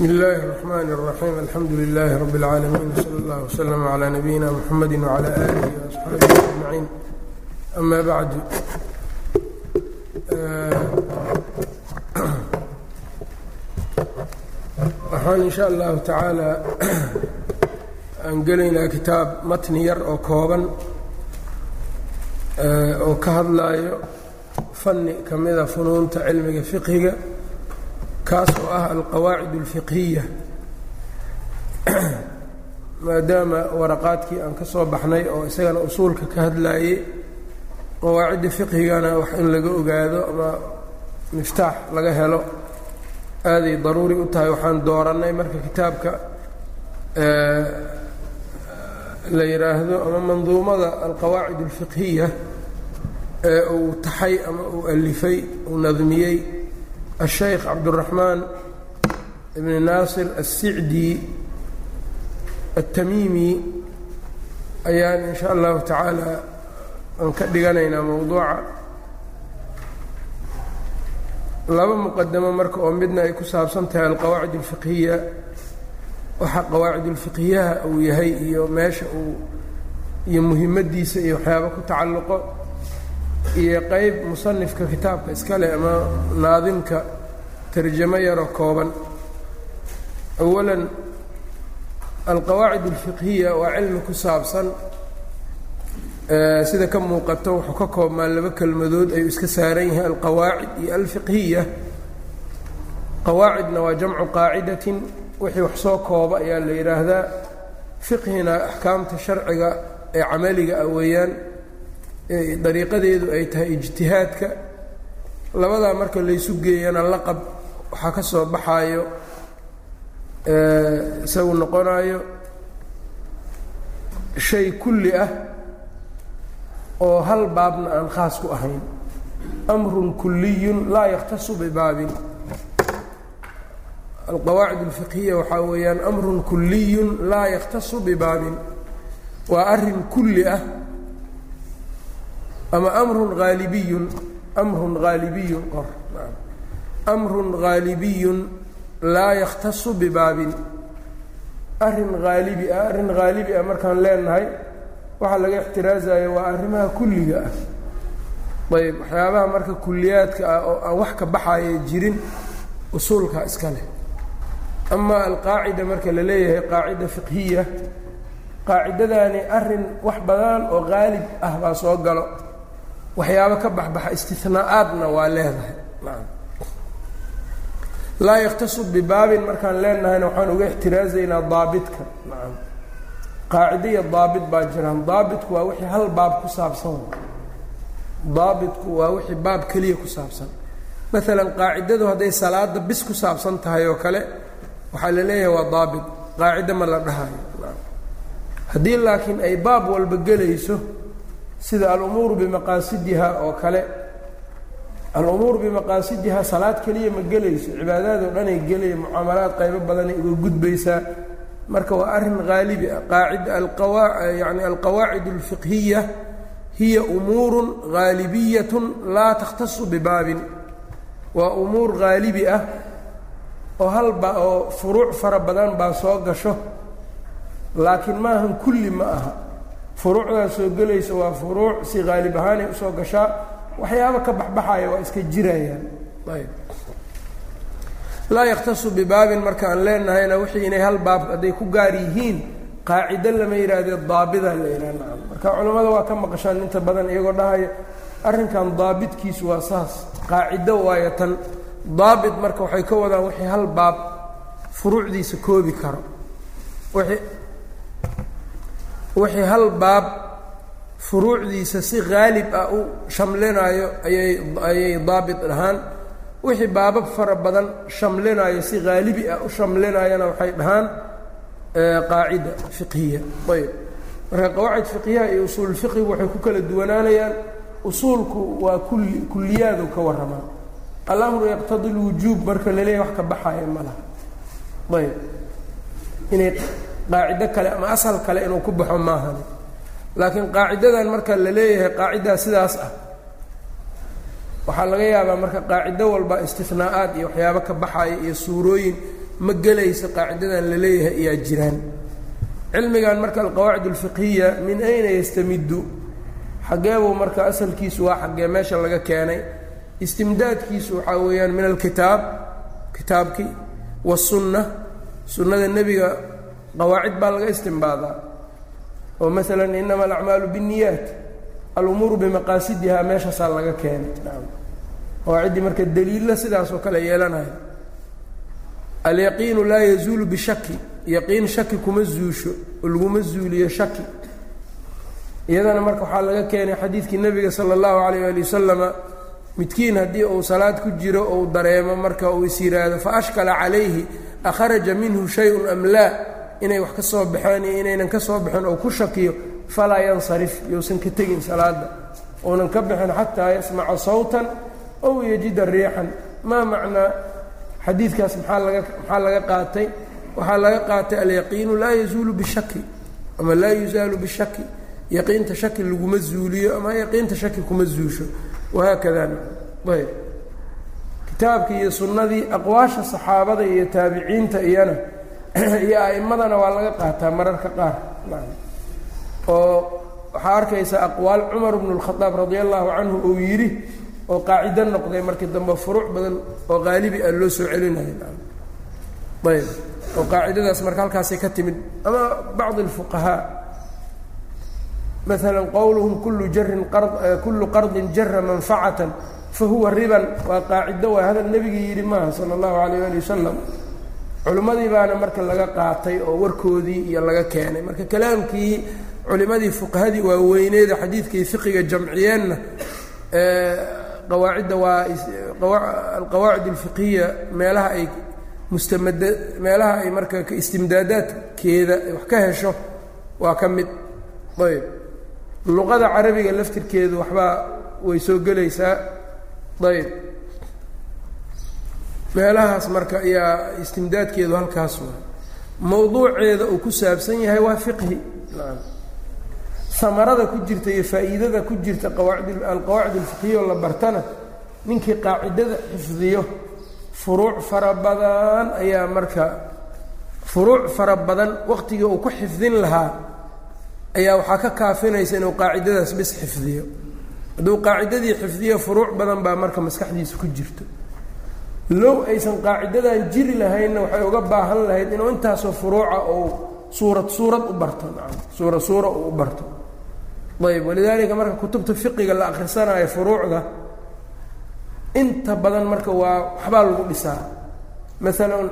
bsmi اllahi الرحmn الرaxيim alxamdu لilaahi rab اlcaalamiin wslى اllah wslm عlى nabiyina mxamedi وعlى آlihi وaصxaabihi أجmaciin ama bacdu waxaan in sha allahu tacaala aan gelaynaa kitaab matni yar oo kooban oo ka hadlaayo fanni ka mida funuunta cilmiga fiqhiga kaas oo ah alqawaacid اlfiqhiya maadaama waraqaadkii aan ka soo baxnay oo isagana usuulka ka hadlaayey qawaacidda fiqhigana wax in laga ogaado ama miftaax laga helo aaday daruuri u tahay waxaan doorannay marka kitaabka la yidhaahdo ama manduumada alqawaacid اlfiqhiya ee uu taxay ama uu alifay uu nadmiyey الشhيkh cabdالرaحmaan بn naasir الsicdi الtamimi ayaan in shaء allahu tacaala aan ka dhiganaynaa mowduuca laba muqadamo marka oo midna ay ku saabsan tahay alqawaacid الfiqhiya waxa qawaacid اlfiqhiyaha uu yahay iyo meesha uu iyo muhimaddiisa iyo waxyaaba ku tacalluqo iyo qeyb musanifka kitaabka iskale ama naadimka tarjamo yaroo kooban. Awalan alqawaacid اlfiqhiya waa cilmi ku saabsan sida ka muuqato wuxuu ka koobmaa laba kelmadood ayuu iska saaran yahay alqawaacid iyo alfiqhiya. Qawaacidna waa jamcu qaacidatin wixii wax soo kooba ayaa la yidhaahdaa fiqhina axkaamta sharciga ee camaliga ah weeyaan dariiqadeedu ay tahay ijtihaadka. Labadaa marka laysu geeyana laqab waxaa ka soo baxaayo isagu noqonaayo shay kulli ah oo hal baabna aan khaas ku ahayn. Amrun kuliyun laa yakhtasu bibaabin alqawaacid alfiqhiya waxaa weeyaan amrun kuliyun laa yakhtasu bibaabin waa arrin kulli ah ama amrun haalibiyun amrun haalibiyun qor amrun haalibiyun laa yakhtasu bibaabin arrin haalibi ah arrin haalibi ah markaan leenahay waxaa laga ixtiraasayo waa arrimaha kulliga ah. Ayb waxyaabaha marka kulliyaadka ah oo aan wax ka baxaya jirin usuulka iska leh. Ama alqaacida marka la leeyahay qaacida fiqhiya qaacidadaani arrin wax badan oo haalib ah baa soo galo waxyaabo ka baxbaxa istinaa'aadna waa leedahay. Laa yakhtasu bibaabin markaan leenahayna waxaan uga ixtiraasaynaa daabitka nacam qaacide iyo daabit baa jiraan. Daabitku waa wixii hal baab ku saabsan. Daabitku waa wixii baab keliya ku saabsan. Maalan qaacidadu hadday salaada bis ku saabsan tahay oo kale waxaa la leeyahay waa daabit. Qaacide ma la dhahayo. Haddii laakiin ay baab walba gelayso sida alumuuru bimaqaasidiha oo kale. Alumuuru bimaqaasidiha salaad keliya ma gelayso cibaadaad oo dhanay gelaya mucaamalaad qaybo badanay uga gudbaysaa. Marka waa arrin haalibi ah qaacida yani alqawaacid alfiqhiya hiya umuurun haalibiyatun laa takhtasu bibaabin. Waa umuur haalibi ah oo halba oo furuuc fara badan baa soo gasho laakiin maahan kulli ma aha furuucdaas soo gelaysa waa furuuc si haalib ahaanay u soo gashaa waxyaabo ka baxbaxaya waa iska jirayaan. Ayb laa yakhtasu bibaabin marka aan leenahayna wixii inay hal baab hadday ku gaar yihiin qaacido lama yidhaahdee daabida la yidhaha nacam marka culimmada waa ka maqashaan inta badan iyagoo dhahaya arrinkan daabitkiisu waa saas qaacido waayo tan. Daabit marka waxay ka wadaan wixii hal baab furuucdiisa koobi karo. Wixii wixii hal baab furuucdiisa si haalib ah u shamlinaayo ayay ayay daabit dhahaan wixii baabab fara badan shamlinaayo si haalibi ah u shamlinaayana waxay dhahaan qaacida fiqhiya. Ayb. Marka qawaacid fiqhiyaha iyo usuul fiqhigu waxay ku kala duwanaanayaan usuulku waa kulli kulliyaadu ka warramaa alamru yaqtadi lwujuub marka la leeyahay wax ka baxaya ma laha. Ayb. Inay qaacido kale ama asal kale inuu ku baxo maahani laakiin qaacidadan marka la leeyahay qaacidaa sidaas ah. Waxaa laga yaabaa marka qaacido walba istinaa'aad iyo waxyaabo ka baxaya iyo suurooyin ma gelayso qaacidadan la leeyahay ayaa jiraan. Cilmigan marka alqawaacid alfiqhiya min ayna yastamiddu xageebuu marka asalkiisu waa xaggee meesha laga keenay. Istimdaadkiisu waxaa weeyaan min alkitaab kitaabkii wasunna sunnada nebiga qawaacid baa laga istimbaadaa oo masalan inama alacmaalu binniyaat. Alumuuru bimaqaasidihaa meeshaasaa laga keenay qawaaciddii marka daliilla sidaas oo kale yeelanaya alyaqiinu laa yazuulu bishaki yaqiin shaki kuma zuusho laguma zuuliyo shaki iyadana marka waxaa laga keenay xadiidkii nebiga sala allahu calayh ali wasalama midkiin haddii uu salaad ku jiro ou dareemo marka uu is yidhaahdo fa ashkala calayhi akharaja minhu shay-un am laa inay wax ka soo baxeen iyo inaynan ka soo baxin oo ku shakiyo falaa yansarif yousan ka tegin salaada uunan ka bixin xataa yasmaca sawtan ow yajida riixan. Maa macnaa xadiidkaas maxaa laga maxaa laga qaatay? Waxaa laga qaatay alyaqiinu laa yazuulu bishaki ama laa yuzaalu bishaki. Yaqiinta shaki laguma zuuliyo ama yaqiinta shaki kuma zuusho. Wahaakada ayb. Kitaabkii iyo sunnadii aqwaasha saxaabada iyo taabiciinta iyana iyo a'immadana waa laga qaataa mararka qaar. Oo waxaa arkaysa aqwaal cumar bnu lkhadaab radia allahu canhu uu yidhi oo qaacido noqday markii dambe furuuc badan oo qaalibi ah loo soo celinayo ayb. Oo qaacidadaas marka halkaasay ka timid. Ama bacdi alfuqahaa. Maala qowluhum kullu jarin kullu qardin jara manfacatan fahuwa riban. Waa qaacido waa hadal nebigii yidhi maaha sala allahu alayh ali wasalam culimmadii baana marka laga qaatay oo warkoodii iyo laga keenay. Marka kalaamkii culimadii fuqahadii waaweyneeda xadiidkii fiqiga jamciyeenna qawaacidda waa alqawaacid alfiqhiya meelaha ay mustamada meelaha ay marka istimdaadaadkeeda wax ka hesho waa ka mid. Ayb. Luqada carabiga laftirkeedu waxbaa way soo gelaysaa. Ayb meelahaas marka ayaa istimdaadkeedu halkaas waa. Mowduuceeda uu ku saabsan yahay waa fiqhi. Samarada ku jirta iyo faa'iidada ku jirta qawaacid alqawaacid alfiqhiya oo la bartana ninkii qaacidada xifdiyo furuuc fara badan ayaa marka furuuc fara badan waqtigii uu ku xifdin lahaa ayaa waxaa ka kaafinaysa inuu qaacidadaas bis xifdiyo. Hadduu qaacidadii xifdiyo furuuc badan baa marka maskaxdiisa ku jirto low aysan qaacidadan jiri lahaynna waxay uga baahan lahayd inuu intaasoo furuuca uu suurad suurad u barto suura suura uu u barto. Ayb walidaalika marka kutubta fiqiga la akhrisanaayo furuucda inta badan marka waa waxbaa lagu dhisaa. Maalan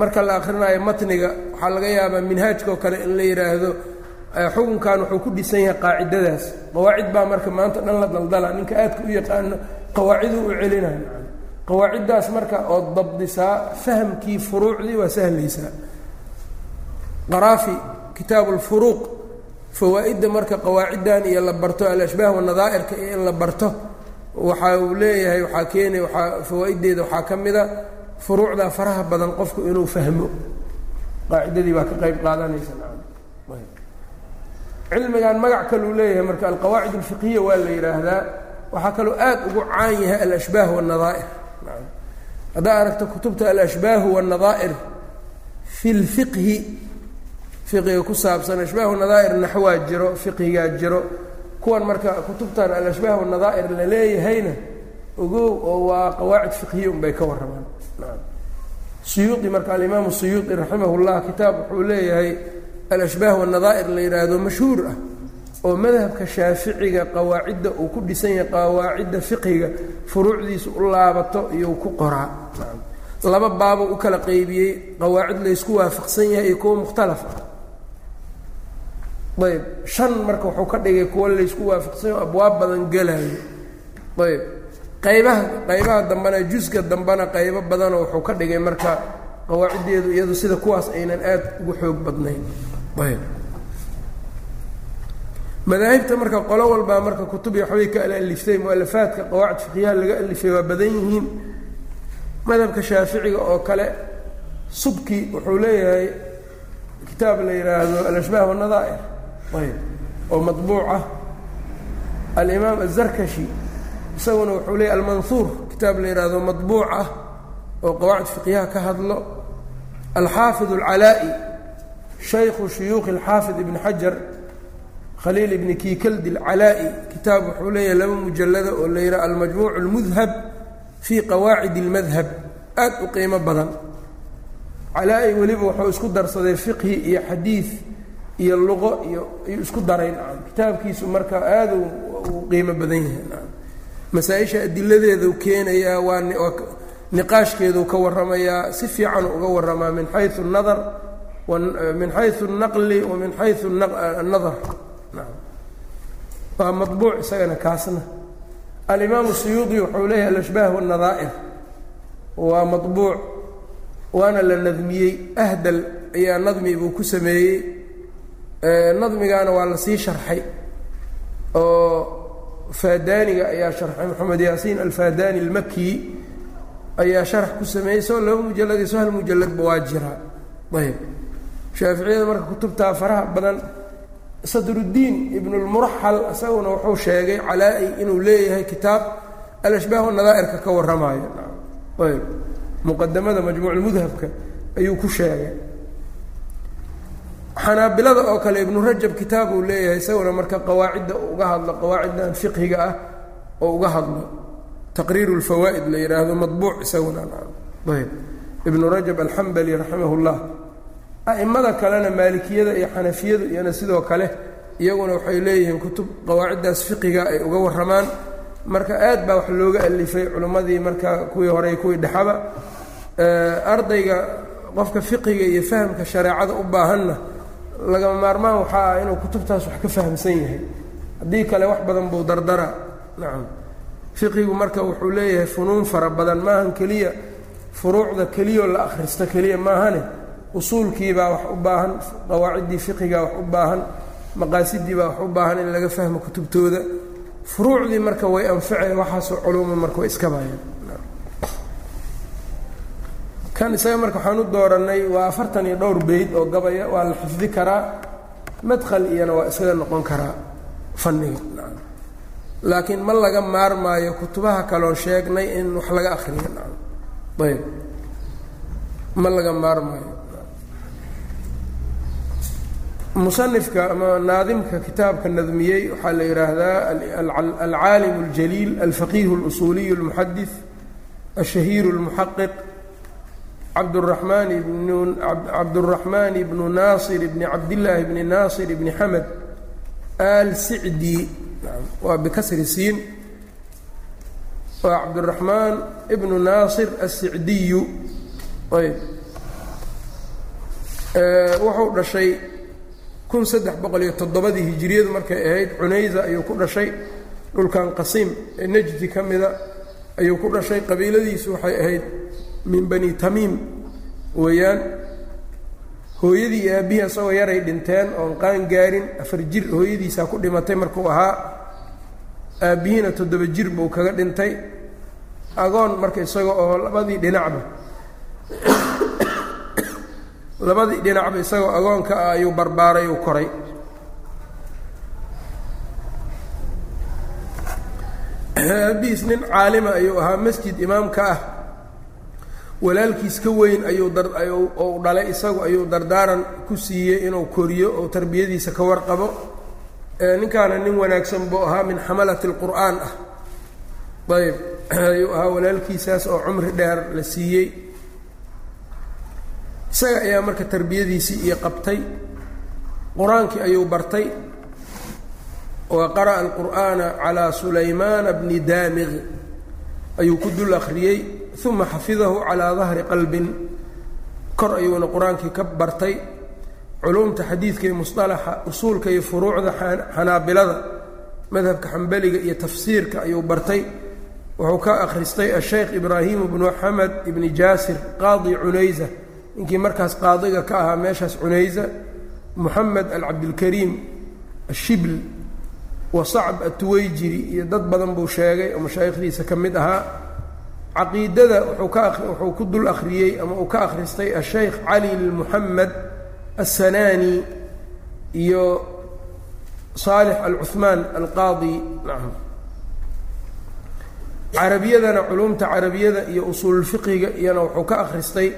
marka la akrinaayo matniga waxaa laga yaabaa minhaajka oo kale in la yidhaahdo xukunkan wuxuu ku dhisan yahay qaacidadaas. Qawaacid baa marka maanta dhan la daldala ninka aadka u yaqaano qawaaciduu u celinayo qawaaciddaas marka ood dabdisaa fahamkii furuucdii waa sahlaysaa qaraafi kitaabu lfuruuq fawaa'idda marka qawaaciddan iyo la barto alashbaah wanadaa'irka iyo in la barto waxa uu leeyahay waxaa keenay waaa fawaa-iddeeda waxaa ka mida furuucdaa faraha badan qofku inuu fahmo. Qaacidadii baa ka qayb qaadanaysa cilmigan magac kaluu leeyahay marka alqawaacid alfiqhiya waa la yidhaahdaa waxaa kaloo aad ugu caan yahay alashbaah wannadaa'ir haddaa aragto kutubta alashbaahu wannadaa'ir fi lfiqhi fiqiga ku saabsan ashbaah nadaa'ir naxwaa jiro fiqhigaa jiro. Kuwan marka kutubtan alashbaah wanadaa'ir la leeyahayna ogow oo waa qawaacid fiqhiya unbay ka warramaan. Suyuudi marka alimaamu suyuudi raximah llah kitaab wuxuu leeyahay alashbaah wanadaa'ir la yidhaahdo mashhuur ah oo madhabka shaaficiga qawaacidda uu ku dhisan yahay qawaacidda fiqhiga furuucdiisa u laabato iyo ku qoraa. Laba baabo u kala qeybiyey qawaacid laysku waafaqsan yahay iyo kuwo mukhtalaf ah. Ayb shan marka wuxuu ka dhigay kuwo laysku waafaqsan yaho abwaab badan gelayo ayb qaybaha qaybaha dambena juska dambena qaybo badanoo wuxuu ka dhigay marka qawaaciddeedu iyadu sida kuwaas aynan aad ugu xoog badnayn. Ayb madaahibta marka qolo walbaa marka kutubi waxbay ka alaliftay mu'alafaadka qawaacid fiqyaha laga alifay waa badan yihiin. Madhabka shaaficiga oo kale subki wuxuu leeyahay kitaab la yidhaahdo alashbaah wanadaa'ir ayb oo madbuuc ah. Alimaam azarkashi isaguna wuxuu leeyahy almanhuur kitaab la yidhaahdo madbuuc ah oo qawaacid fiqyaha ka hadlo. Alxaafid alcalaa'i shaykhu shuyuukhi alxaafid ibni xajar khaliil ibni kiikaldi alcalaa'i kitaab wuxuu leeyahay laba mujallada oo la yidhaha almajmuuc almudhab fii qawaacid اlmadhab aad u qiimo badan calaa-i weliba wuxuu isku darsaday fiqhi iyo xadiid iyo luqo iyo ayuu isku daray nacam kitaabkiisu marka aad u qiimo badan yahay nacam masaa-isha adiladeedu keenayaa waa niqaashkeedu ka warramayaa si fiican uga warramaa min xayu nadar min xayu الnaqli wa min xayu nadar nacam waa mabuuc isagana kaasna. Alimaamu siyuudi wuxuu leeyahy alashbaah wاnadaa'ir waa mabuuc waana la nadmiyey. Ahdal ayaa nadmi buu ku sameeyey. Nadmigaana waa la sii sharxay. Oo faadaaniga ayaa sharxay. Moxamed yaasiin alfaadaani almaki ayaa sharax ku sameeyey. Soo laba mujalad iyo soo hal mujaladba waa jiraa ayb shaaficiyada marka kutubtaa faraha badan sadruddiin ibnulmuraxal isaguna wuxuu sheegay calaa-i inuu leeyahay kitaab alashbaah nadaa'irka ka warramaayo ayb. Muqadamada majmuucmudhabka ayuu ku sheegay. Xanaabilada oo kale ibnu rajab kitaab uu leeyahay isaguna marka qawaacidda uga hadlo qawaaciddan fiqhiga ah oo uga hadlo taqriiru lfawaa'id la yidhaahdo madbuuc isaguna ayb. Ibnu rajab alxambali raximah a'imada kalena maalikiyada iyo xanafiyadu iyana sidoo kale iyaguna waxay leeyihiin kutub qawaaciddaas fiqiga ay uga warramaan. Marka aad baa wax looga alifay culimmadii marka kuwii horey kuwii dhexaba. Ardayga qofka fiqiga iyo fahamka shareecada u baahanna lagama maarmaan waxaa ah inuu kutubtaas wax ka fahamsan yahay. Haddii kale wax badan buu dardara nacam fiqigu marka wuxuu leeyahay funuun fara badan maahan keliya furuucda keliyoo la akhristo keliya maahane usuulkiibaa wax u baahan qawaaciddii fiqigaa wax u baahan maqaasidii baa wax u baahan in laga fahmo kutubtooda. Furuucdii marka way anfaceen waxaasoo culuuma marka way iska baayeen. Kan isaga marka waxaan u doorannay waa afartan iyo dhowr beyd oo gabaya waa la xifdi karaa madkhal iyana waa isaga noqon karaa fanniga. Laakiin ma laga maarmaayo kutubaha kaloo sheegnay in wax laga akriyo ayb. Ma laga maarmaayo musanifka ama naadimka kitaabka nadmiyey waxaa la yidhaahdaa alcaalim اljaliil alfaqiih اlusuuliy اlmuxadis الشhهير المحقق cabdالرحمن بن cabdالرحمن بن ناصر بن cabdاللahi بن ناصر بن حمد السعدي waa bkasri siin waa cabdالرحمن بن ناصر السعدي ayb wuxuu dhashay kun saddex boqol iyo toddobadii hijiriyadu markay ahayd cunaysa ayuu ku dhashay. Dhulkan qasiim ee nejdi ka mida ayuu ku dhashay. Qabiiladiisu waxay ahayd min bani tamiim. Weeyaan hooyadii iyo aabbihii asagoo yaray dhinteen oon qaan gaarin afar jir hooyadiisaa ku dhimatay markuu ahaa. Aabbihiina toddoba jir buu kaga dhintay. Agoon marka isaga oo labadii dhinacba labadii dhinacba isagoo agoonka ah ayuu barbaaray uu koray. Aabihiis nin caalima ayuu ahaa masjid imaamka ah walaalkiis ka weyn ayuu ou dhalay isagu ayuu dardaaran ku siiyey inuu koriyo oo tarbiyadiisa ka warqabo. Ninkaana nin wanaagsan buu ahaa min xamalati اlqur'aan ah. Ayb ayuu ahaa walaalkiisaas oo cumri dheer la siiyey isaga ayaa marka tarbiyadiisii iyo qabtay qur'aankii ayuu bartay wa qara'a alqur'aana calaa sulaymaana bni daamiq ayuu ku dul akhriyey uma xafidahu calaa dahri qalbin. Kor ayuuna qur'aankii ka bartay culumta xadiidka iyo musطalaxa usuulka iyo furuucda xanaabilada madhabka xambaliga iyo tafsiirka ayuu bartay. Wuxuu ka akhristay asheykh ibraahimu bnu xamed ibni jaasir qaadi cunaysa ninkii markaas qaadiga ka ahaa meeshaas cunaysa moxamed alcabdilkariim ashibl wa sacb atuweyjiri iyo dad badan buu sheegay oo mashaayikhdiisa ka mid ahaa caqiidada wuxuu ka wuxuu ku dul akhriyey ama uu ka akhristay asheykh cali moxamed assanaani iyo saalix alcuhmaan alqaadi. Nacam carabiyadana culumta carabiyada iyo usuululfiqiga iyana wuxuu ka akhristay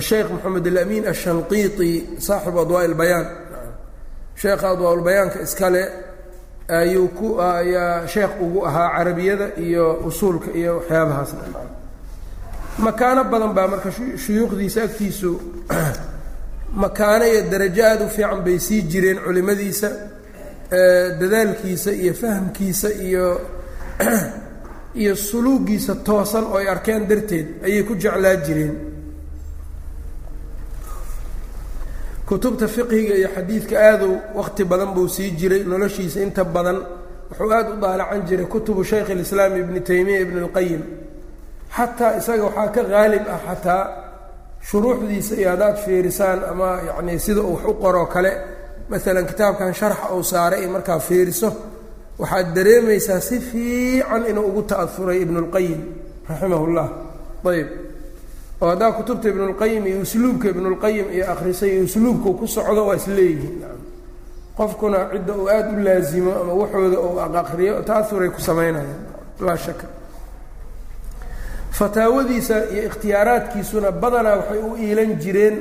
asheekh moxamed alamin ashanqiiti saaxibu adwaa ilbayaan sheekha adwaa ulbayaanka iskale ayuu ku ayaa sheekh ugu ahaa carabiyada iyo usuulka iyo waxyaabahaas makaano badan baa marka shuyuukhdiisa agtiisu makaano iyo darajo aada u fiican bay sii jireen culimadiisa dadaalkiisa iyo fahamkiisa iyo iyo suluugiisa toosan oo ay arkeen darteed ayay ku jeclaa jireen kutubta fiqhiga iyo xadiidka aaduu waqti badan buu sii jiray noloshiisa inta badan wuxuu aada u daalacan jiray kutubu shaykh اlislaam ibni taymiya ibn اlqayim xataa isaga waxaa ka qaalib ah xataa shuruuxdiisa iyo haddaad fiirisaan ama yacni sida uu wax u qoroo kale maalan kitaabkan sharxa uu saaray in markaa fiiriso waxaad dareemaysaa si fiican inuu ugu ta'afuray ibnu اlqayim raximah اllah ayb oo haddaa kutubta ibnulqayim iyo usluubka ibnulqayim iyo akhrisay iyo usluubkau ku socdo waa isleeyihiin qofkuna cidda uu aada u laasimo ama waxooda uu aqriyo ta'auray ku samaynayaan laa shaka fataawadiisa iyo ikhtiyaaraadkiisuna badanaa waxay u iilan jireen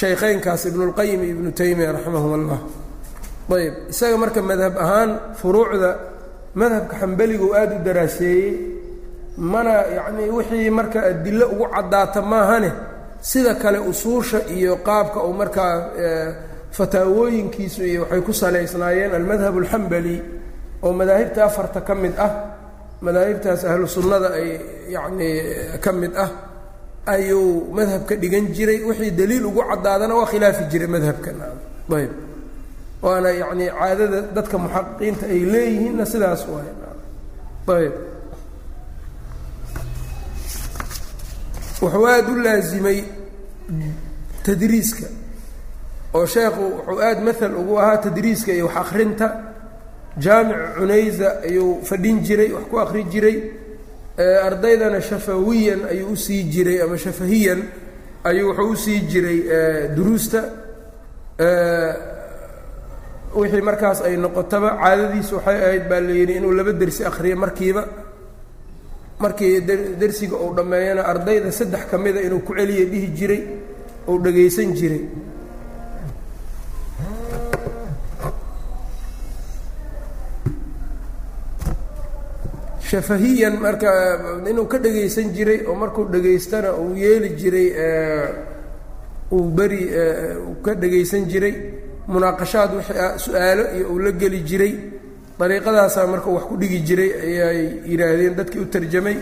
shaykheynkaas ibnulqayim iyo ibnu taymiya raximahum allah ayb isaga marka madhab ahaan furuucda madhabka xambeligu aada u daraaseeyey mana yacnii wixii marka adilo ugu caddaata maahane sida kale usuusha iyo qaabka uu markaa fataawooyinkiisu iyo waxay ku salaysnaayeen almadhab alxambali oo madaahibta afarta ka mid ah madaahibtaas ahlu sunnada ay yacnii ka mid ah ayuu madhabka dhigan jiray. Wixii daliil ugu caddaadana waa khilaafi jiray madhabkan ayb waana yacnii caadada dadka muxaqiqiinta ay leeyihiinna sidaas waay. Ayb wuxuu aada u laasimay tadriiska. oo sheekhu wuxuu aada maal ugu ahaa tadriiska iyo wax akrinta jaamic cunaysa ayuu fadhin jiray wax ku akri jiray. Ardaydana shafawiyan ayuu u sii jiray ama shafahiyan ayuu wuxuu u sii jiray duruusta. Wixii markaas ay noqotaba caadadiisu waxay ahayd baa la yidhi inuu laba dersi akriyo markiiba markii dersiga uu dhammeeyana ardayda saddex ka mida inuu ku celiya dhihi jiray uu dhagaysan jiray. Shafahiyan marka inuu ka dhagaysan jiray oo markuu dhagaystana uu yeeli jiray uu beri ka dhagaysan jiray munaaqashaad wixii su'aalo iyo uu la geli jiray dariiqadaasaa marka wax ku dhigi jiray ayay yidhaahdeen dadkii u tarjamay.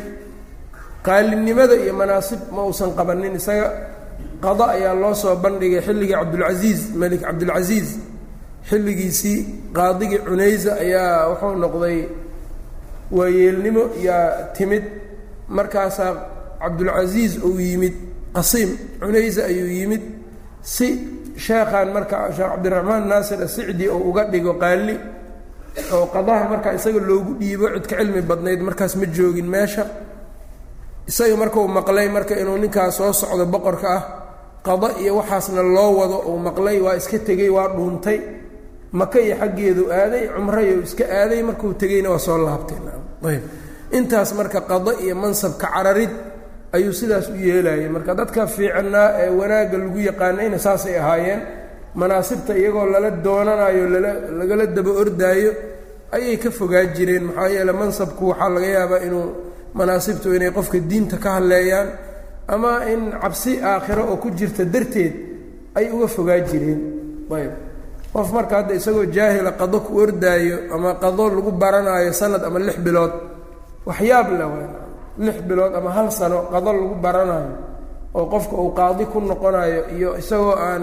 Qaalinimada iyo manaasib ma uusan qabanin isaga qada ayaa loo soo bandhigay xilligii cabdulcasiiz melik cabdulcasiiz xilligiisii qaadigii cunaysa ayaa wuxuu noqday waayeelnimo yaa timid. Markaasaa cabdulcasiiz uu yimid qasiim cunaysa ayuu yimid si sheekhan marka sheekh cabdiraxmaan naasir asicdi oo uga dhigo qaali oo qadaha markaa isaga loogu dhiibo cid ka cilmi badnayd markaas ma joogin meesha. Isaga markau maqlay marka inuu ninkaas soo socdo boqorka ah qada iyo waxaasna loo wado uu maqlay waa iska tegey waa dhuuntay. Maka iyo xaggeedu aaday cumrayo iska aaday markuu tegeyna waa soo laabtay. Ayb. Intaas marka qada iyo mansabka cararid ayuu sidaas u yeelayay marka dadka fiicannaa ee wanaagga lagu yaqaanayna saasay ahaayeen manaasibta iyagoo lala doonanayo lala lagala daba ordaayo ayay ka fogaa jireen maxaa yeele mansabku waxaa laga yaabaa inuu manaasibtu inay qofka diinta ka hadleeyaan ama in cabsi aakhiro oo ku jirta darteed ay uga fogaa jireen ayb. Qof marka hadda isagoo jaahila qado ku ordaayo ama qado lagu baranaayo sanad ama lix bilood waxyaab waa lix bilood ama hal sano qado lagu baranayo oo qofka uu qaadi ku noqonayo iyo isagoo aan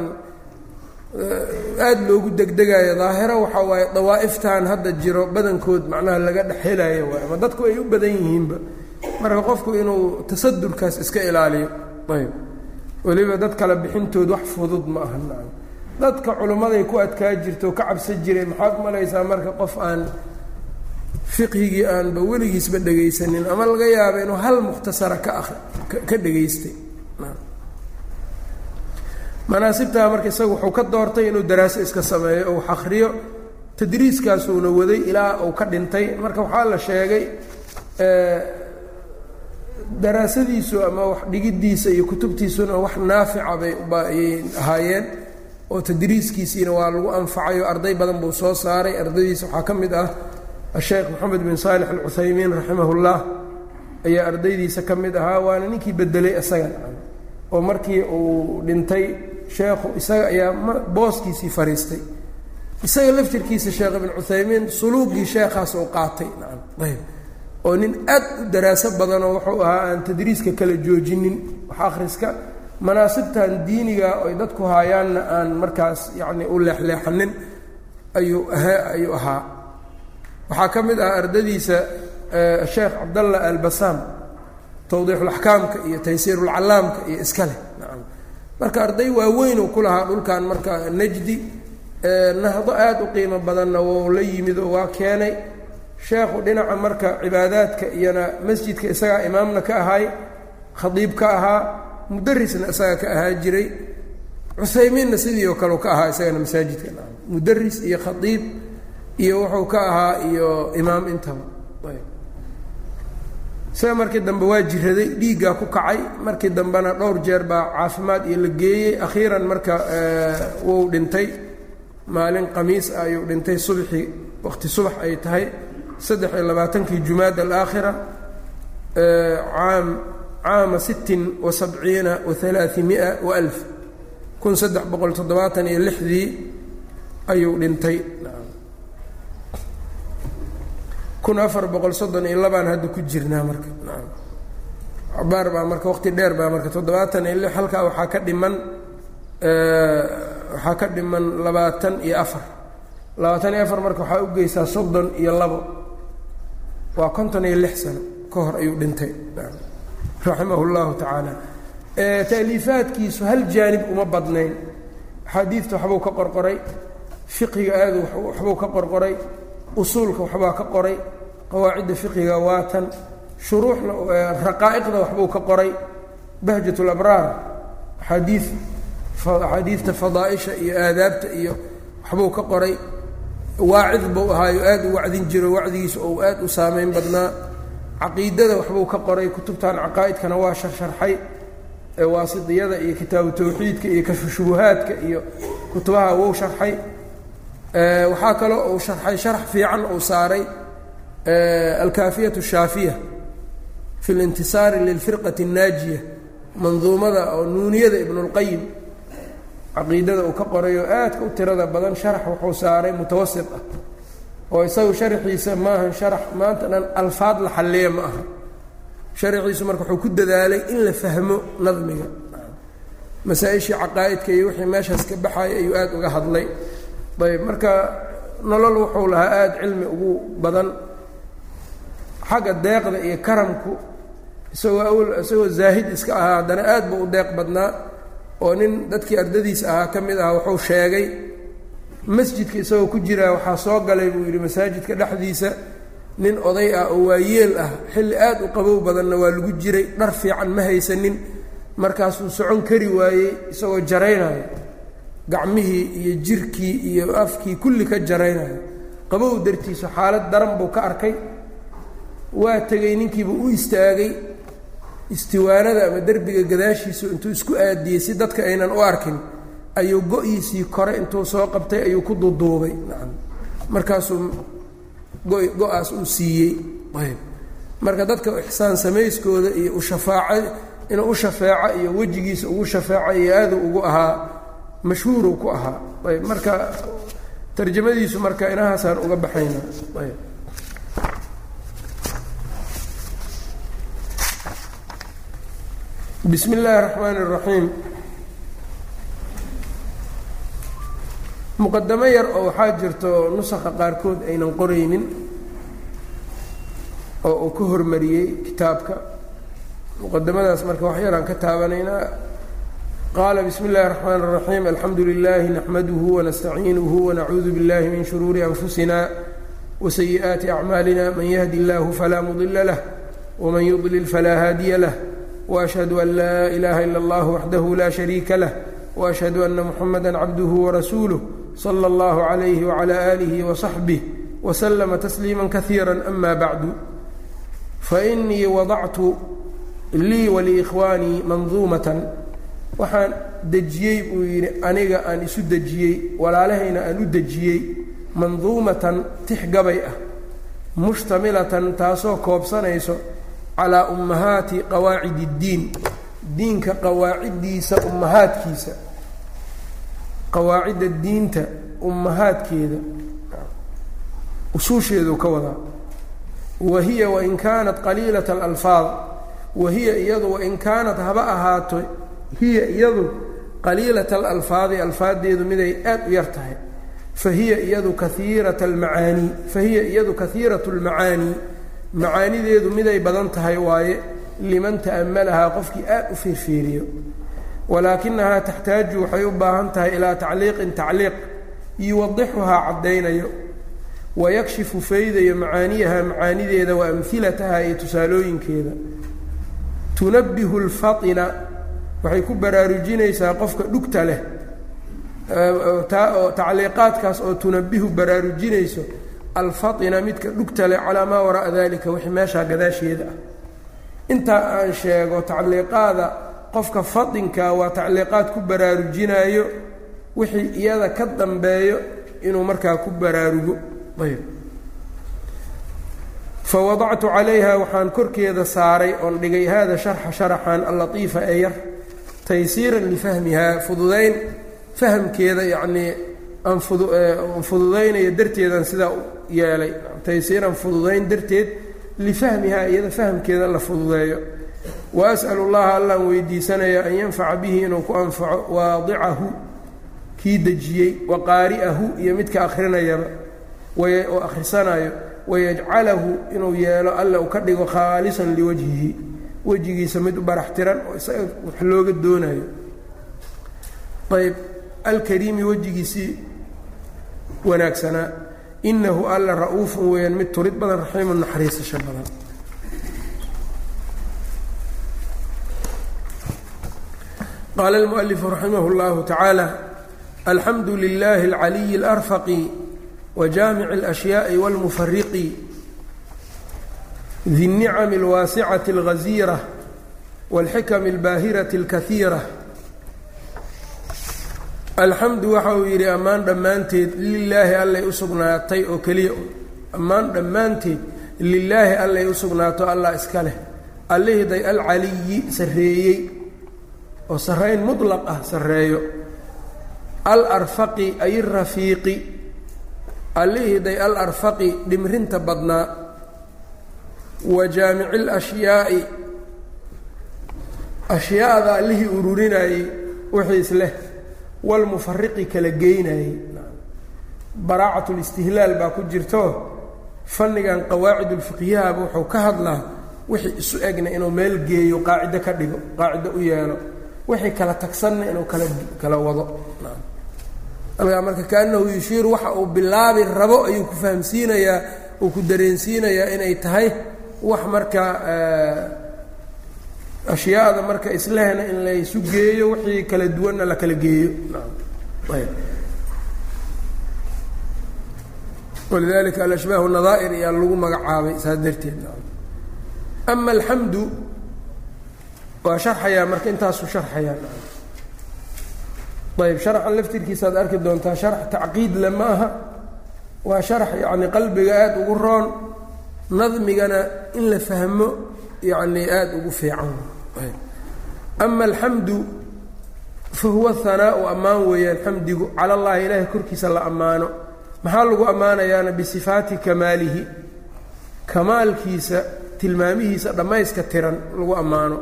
aada loogu degdegayo daahiro waxaa waaye dawaa'iftan hadda jiro badankood macnaha laga dhex helayo waay ama dadku ay u badan yihiinba. Marka qofku inuu tasadurkaas iska ilaaliyo ayb weliba dad kale bixintood wax fudud ma aha nacam. Dadka culimmaday ku adkaa jirto ka cabsan jiray maxaad malaysaa marka qof aan fiqhigii aanba weligiisba dhegaysanin ama laga yaaba inuu hal mukhtasara ka a ka dhegaystay manaasibtaa marka isaga wuxuu ka doortay inuu daraaso iska sameeyo oo wax akriyo tadriiskaasuuna waday ilaa uu ka dhintay. Marka waxaa la sheegay daraasadiisu ama wax dhigiddiisa iyo kutubtiisuna wax naafica bay ayay ahaayeen oo tadriiskiisiina waa lagu anfacayo arday badan buu soo saaray. Ardaydiisa waxaa ka mid ah asheekh moxamed bin saalix alcuthaymiin raximahullah. Ayaa ardaydiisa ka mid ahaa waana ninkii bedelay isaga oo markii uu dhintay sheekhu isaga ayaa booskiisii fariistay. Isaga laftirkiisa sheekh ibn cuthaymiin suluugii sheekhaas oo qaatay. Ayb. Oo nin aad u daraaso badanoo wuxuu ahaa aan tadriiska kala joojinin. Wax akhriska manaasibtan diiniga oy dadku haayaanna aan markaas yacni u leexleexanin ayuu ahaa ayuu ahaa. Waxaa ka mid ah ardadiisa sheekh cabdalla albasaam tawdiixulaxkaamka iyo taysiirulcallaamka iyo iska leh marka arday waaweynuu ku lahaa dhulkan marka najdi nahdo aad u qiimo badanna wou la yimid oo waa keenay sheekhu dhinaca marka cibaadaadka iyona masjidka isagaa imaamna ka ahay khadiib ka ahaa mudarisna isaga ka ahaa jiray cuthaymiinna sidii oo kale ka ahaa isagana masaajidka. Mudaris iyo khadiib iyo wuxuu ka ahaa iyo imaam intaba isaga markii dambe waa jiraday dhiiggaa ku kacay. Markii dambena dhowr jeer baa caafimaad iyo la geeyey akhiiran marka wuu dhintay. Maalin khamiis ah ayuu dhintay. Subxii waqti subax ay tahay. Saddex iyo labaatankii jumaad alaakhira caam caama sittin wa sabciina wa alaaimia wa alf. Kun saddex boqol toddobaatan iyo lixdii ayuu dhintay kun afar boqol soddon iyo labaan hadda ku jirnaa marka. Cabaar baa marka waqti dheer baa marka toddobaatan iyo lix halkaa waxaa ka dhiman waxaa ka dhiman labaatan iyo afar. Labaatan iyo afar marka waxaa u geysaa soddon iyo labo. Waa konton iyo lix sano ka hor ayuu dhintay. Raximahu llahu tacaala. Taaliifaadkiisu hal jaanib uma badnayn. Axaadiidta waxbuu ka qorqoray. Fiqiga aadu waxbuu ka qorqoray usuulka waxbaa ka qoray qawaacidda fiqiga waatan shuruuxna raqaa'iqda waxbuu ka qoray. Bahjat labraar axaadii axaadiidta fadaaisha iyo aadaabta iyo waxbuu ka qoray. Waacid buu ahaayo aad u wacdin jiro wacdigiisa ou aad u saameyn badnaa. Caqiidada waxbuu ka qoray kutubtan caqaa'idkana waa sharsharxay waasidiyada iyo kitaabu tawxiidka iyo kashfu shubuhaadka iyo kutubaha wou sharxay waxaa kaloo uu sharxay sharax fiican uu saaray alkaafiyatu shaafiya fi lintisaari lilfirqati الnaajiya manduumada oo nuuniyada ibnulqayim caqiidada uu ka qoray oo aadka u tirada badan sharax wuxuu saaray mutawasit ah oo isagu sharaxiisa maahan sharax maanta dhan alfaad la xalliya ma aha. Sharaxiisu marka wuxuu ku dadaalay in la fahmo nadmiga masaa-ishii caqaa'idka iyo wixii meeshaas ka baxaya ayuu aad uga hadlay ayb marka nolol wuxuu lahaa aada cilmi ugu badan. Xagga deeqda iyo karamku isagoo awl isagoo zaahid iska ahaa haddana aad buu u deeq badnaa. Oo nin dadkii ardadiis ahaa ka mid ahaa wuxuu sheegay masjidka isagoo ku jiraa waxaa soo galay buu yidhi masaajidka dhexdiisa nin oday ah oo waayeel ah xilli aad u qabow badanna waa lagu jiray dhar fiican ma haysanin. Markaasuu socon kari waayey isagoo jaraynayo gacmihii iyo jirkii iyo afkii kulli ka jaraynayo qabow dartiisa xaalad daran buu ka arkay. Waa tegey ninkiiba u istaagay istiwaanada ama derbiga gadaashiisu intuu isku aadiyey si dadka aynan u arkin. Ayuu go-iisii kore intuu soo qabtay ayuu ku duduubay. Markaasuu go'aas uu siiyey. Marka dadka ixsaan samayskooda iyo ushafaaca inuu u shafeeco iyo wejigiisa ugu shafeeco iyo aadu ugu ahaa mashhuuru ku ahaa. Ayb marka tarjamadiisu marka inahaasaan uga baxayna. Ayb. Bismi illaahi raxmaan اraxiim muqadamo yar oo waxaa jirto nusakha qaarkood aynan qoraynin oo uu ka hormariyey kitaabka. Muqadamadaas marka wax yaraan ka taabanaynaa qaala bismi اllahi الرaxmaan الraxiim alxamdu lilahi naxmaduhu wanastaciinuhu wanacuudu biاllahi min shuruuri anfusina wasayi'aati acmaalina man yahdi اllahu falaa mudila lah wman yudlil falaa haadiya lah وأشhهd أn lا إلaha إlا الlه وحdah la شhريika lah وأشhهd أna محamdا cabdه وrasuuله صلى الlه عlيه وعlى آله وصaحبه وسلم تسليimا kaثيirا أma bعd faإنii وaضctu lii waliikhwaanii manduumatan waxaan dejiyey buu yidhi aniga aan isu dejiyey walaalahayna aan u dejiyey manduumatan tix gabay ah mushtamilatan taasoo koobsanayso calaa ummahaati qawaacid اddiin diinka qawaaciddiisa ummahaadkiisa qawaacidda diinta ummahaadkeeda usuusheedu ka wadaa. Wa hiya wain kaanat qaliilat alalfaad wa hiya iyadu wain kaanat haba ahaato hiya iyadu qaliilat alalfaadi alfaaddeedu miday aad u yar tahay. Fa hiya iyadu kaiirat almacaanii fa hiya iyadu kahiirat lmacaanii macaanideedu miday badan tahay waaye liman ta'ammalahaa qofkii aad u fiirfiiriyo. Walaakinahaa taxtaaju waxay u baahan tahay ilaa tacliiqin tacliiq yuwadixuhaa caddaynayo. Wayakshifu faydayo macaaniyaha macaanideeda wa amhilataha iyo tusaalooyinkeeda. Tunabbihu lfatina waxay ku baraarujinaysaa qofka dhugta leh. Tacliiqaadkaas oo tunabihu baraarujinayso alfatina midka dhugta leh calaa maa wara'a dalika wixii meeshaa gadaasheeda ah. Intaa aan sheego tacliiqaada qofka fadinka waa tacliiqaad ku baraarujinaayo wixii iyada ka dambeeyo inuu markaa ku baraarugo. Ayb fawadactu calayha waxaan korkeeda saaray oon dhigay hada sharxa sharaxan allatiifa ee yar taysiiran lifahmihaa fududayn fahamkeeda yacnii aan fududaynayo darteedaan sidaa yeelay. Taysiiran fududayn darteed lifahmihaa iyada fahamkeeda la fududeeyo. Wa as'alu llaha allaan weydiisanaya an yanfaca bihi inuu ku anfaco waadicahu kii dejiyey wa qaari'ahu iyo midka akhrinayaba oo akhrisanayo wayajcalahu inuu yeelo alla u ka dhigo khaalisan liwajhihi wejigiisa mid u barax tiran oo isaga wax looga doonayo ayb alkariimi wejigiisii wanaagsanaa inahu alla ra-uufun weeyaan mid turid badan raxiimun naxariisasho badan qaala اlmualifu raximah اllahu tacaala alxamdu lilahi اlcaliyi اlarfaqi wjaamic اlأshyaءi wاlmufariqi di الnicam اlwaasicati اlgaziira wاlxikam اlbaahirati اlkahiira alxamdu waxa uu yidhi ammaan dhammaanteed lilaahi allay u sugnaatay oo keliya ammaan dhammaanteed lilaahi allay u sugnaato allah iska leh allihday alcaliyi sarreeyey oo sarrayn muطlaq ah sarreeyo alarfaqi ay rafiiqi allihiday al arfaqi dhimrinta badnaa wa jaamici lashyaai ashyaada allihii ururinayey wixiis leh walmufariqi kala geynayey baraacat listihlaal baa ku jirto. Fannigan qawaacid ulfiqyahaba wuxuu ka hadlaa wixii isu egna inuu meel geeyo qaacido ka dhigo qaacido u yeelo. Wixii kala tagsanna inuu kala kala wado. Alkaa marka kaanahu yushiiru waxa uu bilaabi rabo ayuu ku fahamsiinayaa uu ku dareensiinayaa inay tahay wax marka ashyaada marka islehna in laysu geeyo wixii kala duwanna la kala geeyo. Walidalika alashbaah nadaa'ir ayaa lagu magacaabay saas darteed. Ama alxamdu waa sharxayaa marka intaasuu sharxayaa. Ayb sharxan laftirkiisaad arki doontaa sharx tacqiid le aha. Waa sharx yacni qalbiga aada ugu roon nadmigana in la fahmo yacni aada ugu fiican. Ama alxamdu fa huwa hanaau ammaan weeyaan xamdigu cala allahi ilaahay korkiisa la ammaano. Maxaa lagu ammaanayaana bisifaati kamaalihi? Kamaalkiisa tilmaamihiisa dhammayska tiran lagu ammaano.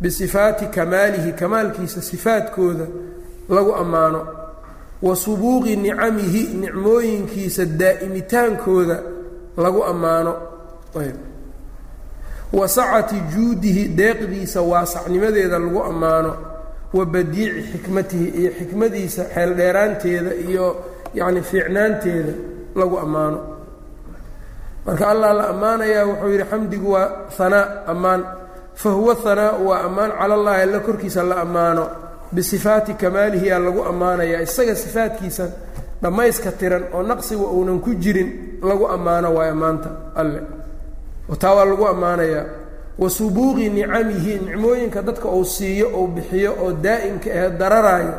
Bisifaati kamaalihi kamaalkiisa sifaadkooda lagu ammaano. Wa subuuqi nicamihi nicmooyinkiisa daa'imitaankooda lagu ammaano. Wa sacati juudihi deeqdiisa waasacnimadeeda lagu ammaano. Wa badiici xikmatihi iyo xikmadiisa xeeldheeraanteeda iyo yacni fiicnaanteeda lagu ammaano. Marka allah la ammaanayaa wuxuu yidhi xamdigu waa hanaa ammaan. Fa huwa hanaau waa ammaan. Cala allahi alla korkiisa la ammaano. Bisifaati kamaalihi aa lagu ammaanayaa. Isaga sifaadkiisa dhammayska tiran oo naqsiga uunan ku jirin lagu ammaano waayo maanta alle. Taa waa lagu ammaanayaa. Wa subuuqi nicamihi nicmooyinka dadka uu siiyo ou bixiyo oo daa'imka ahe dararaayo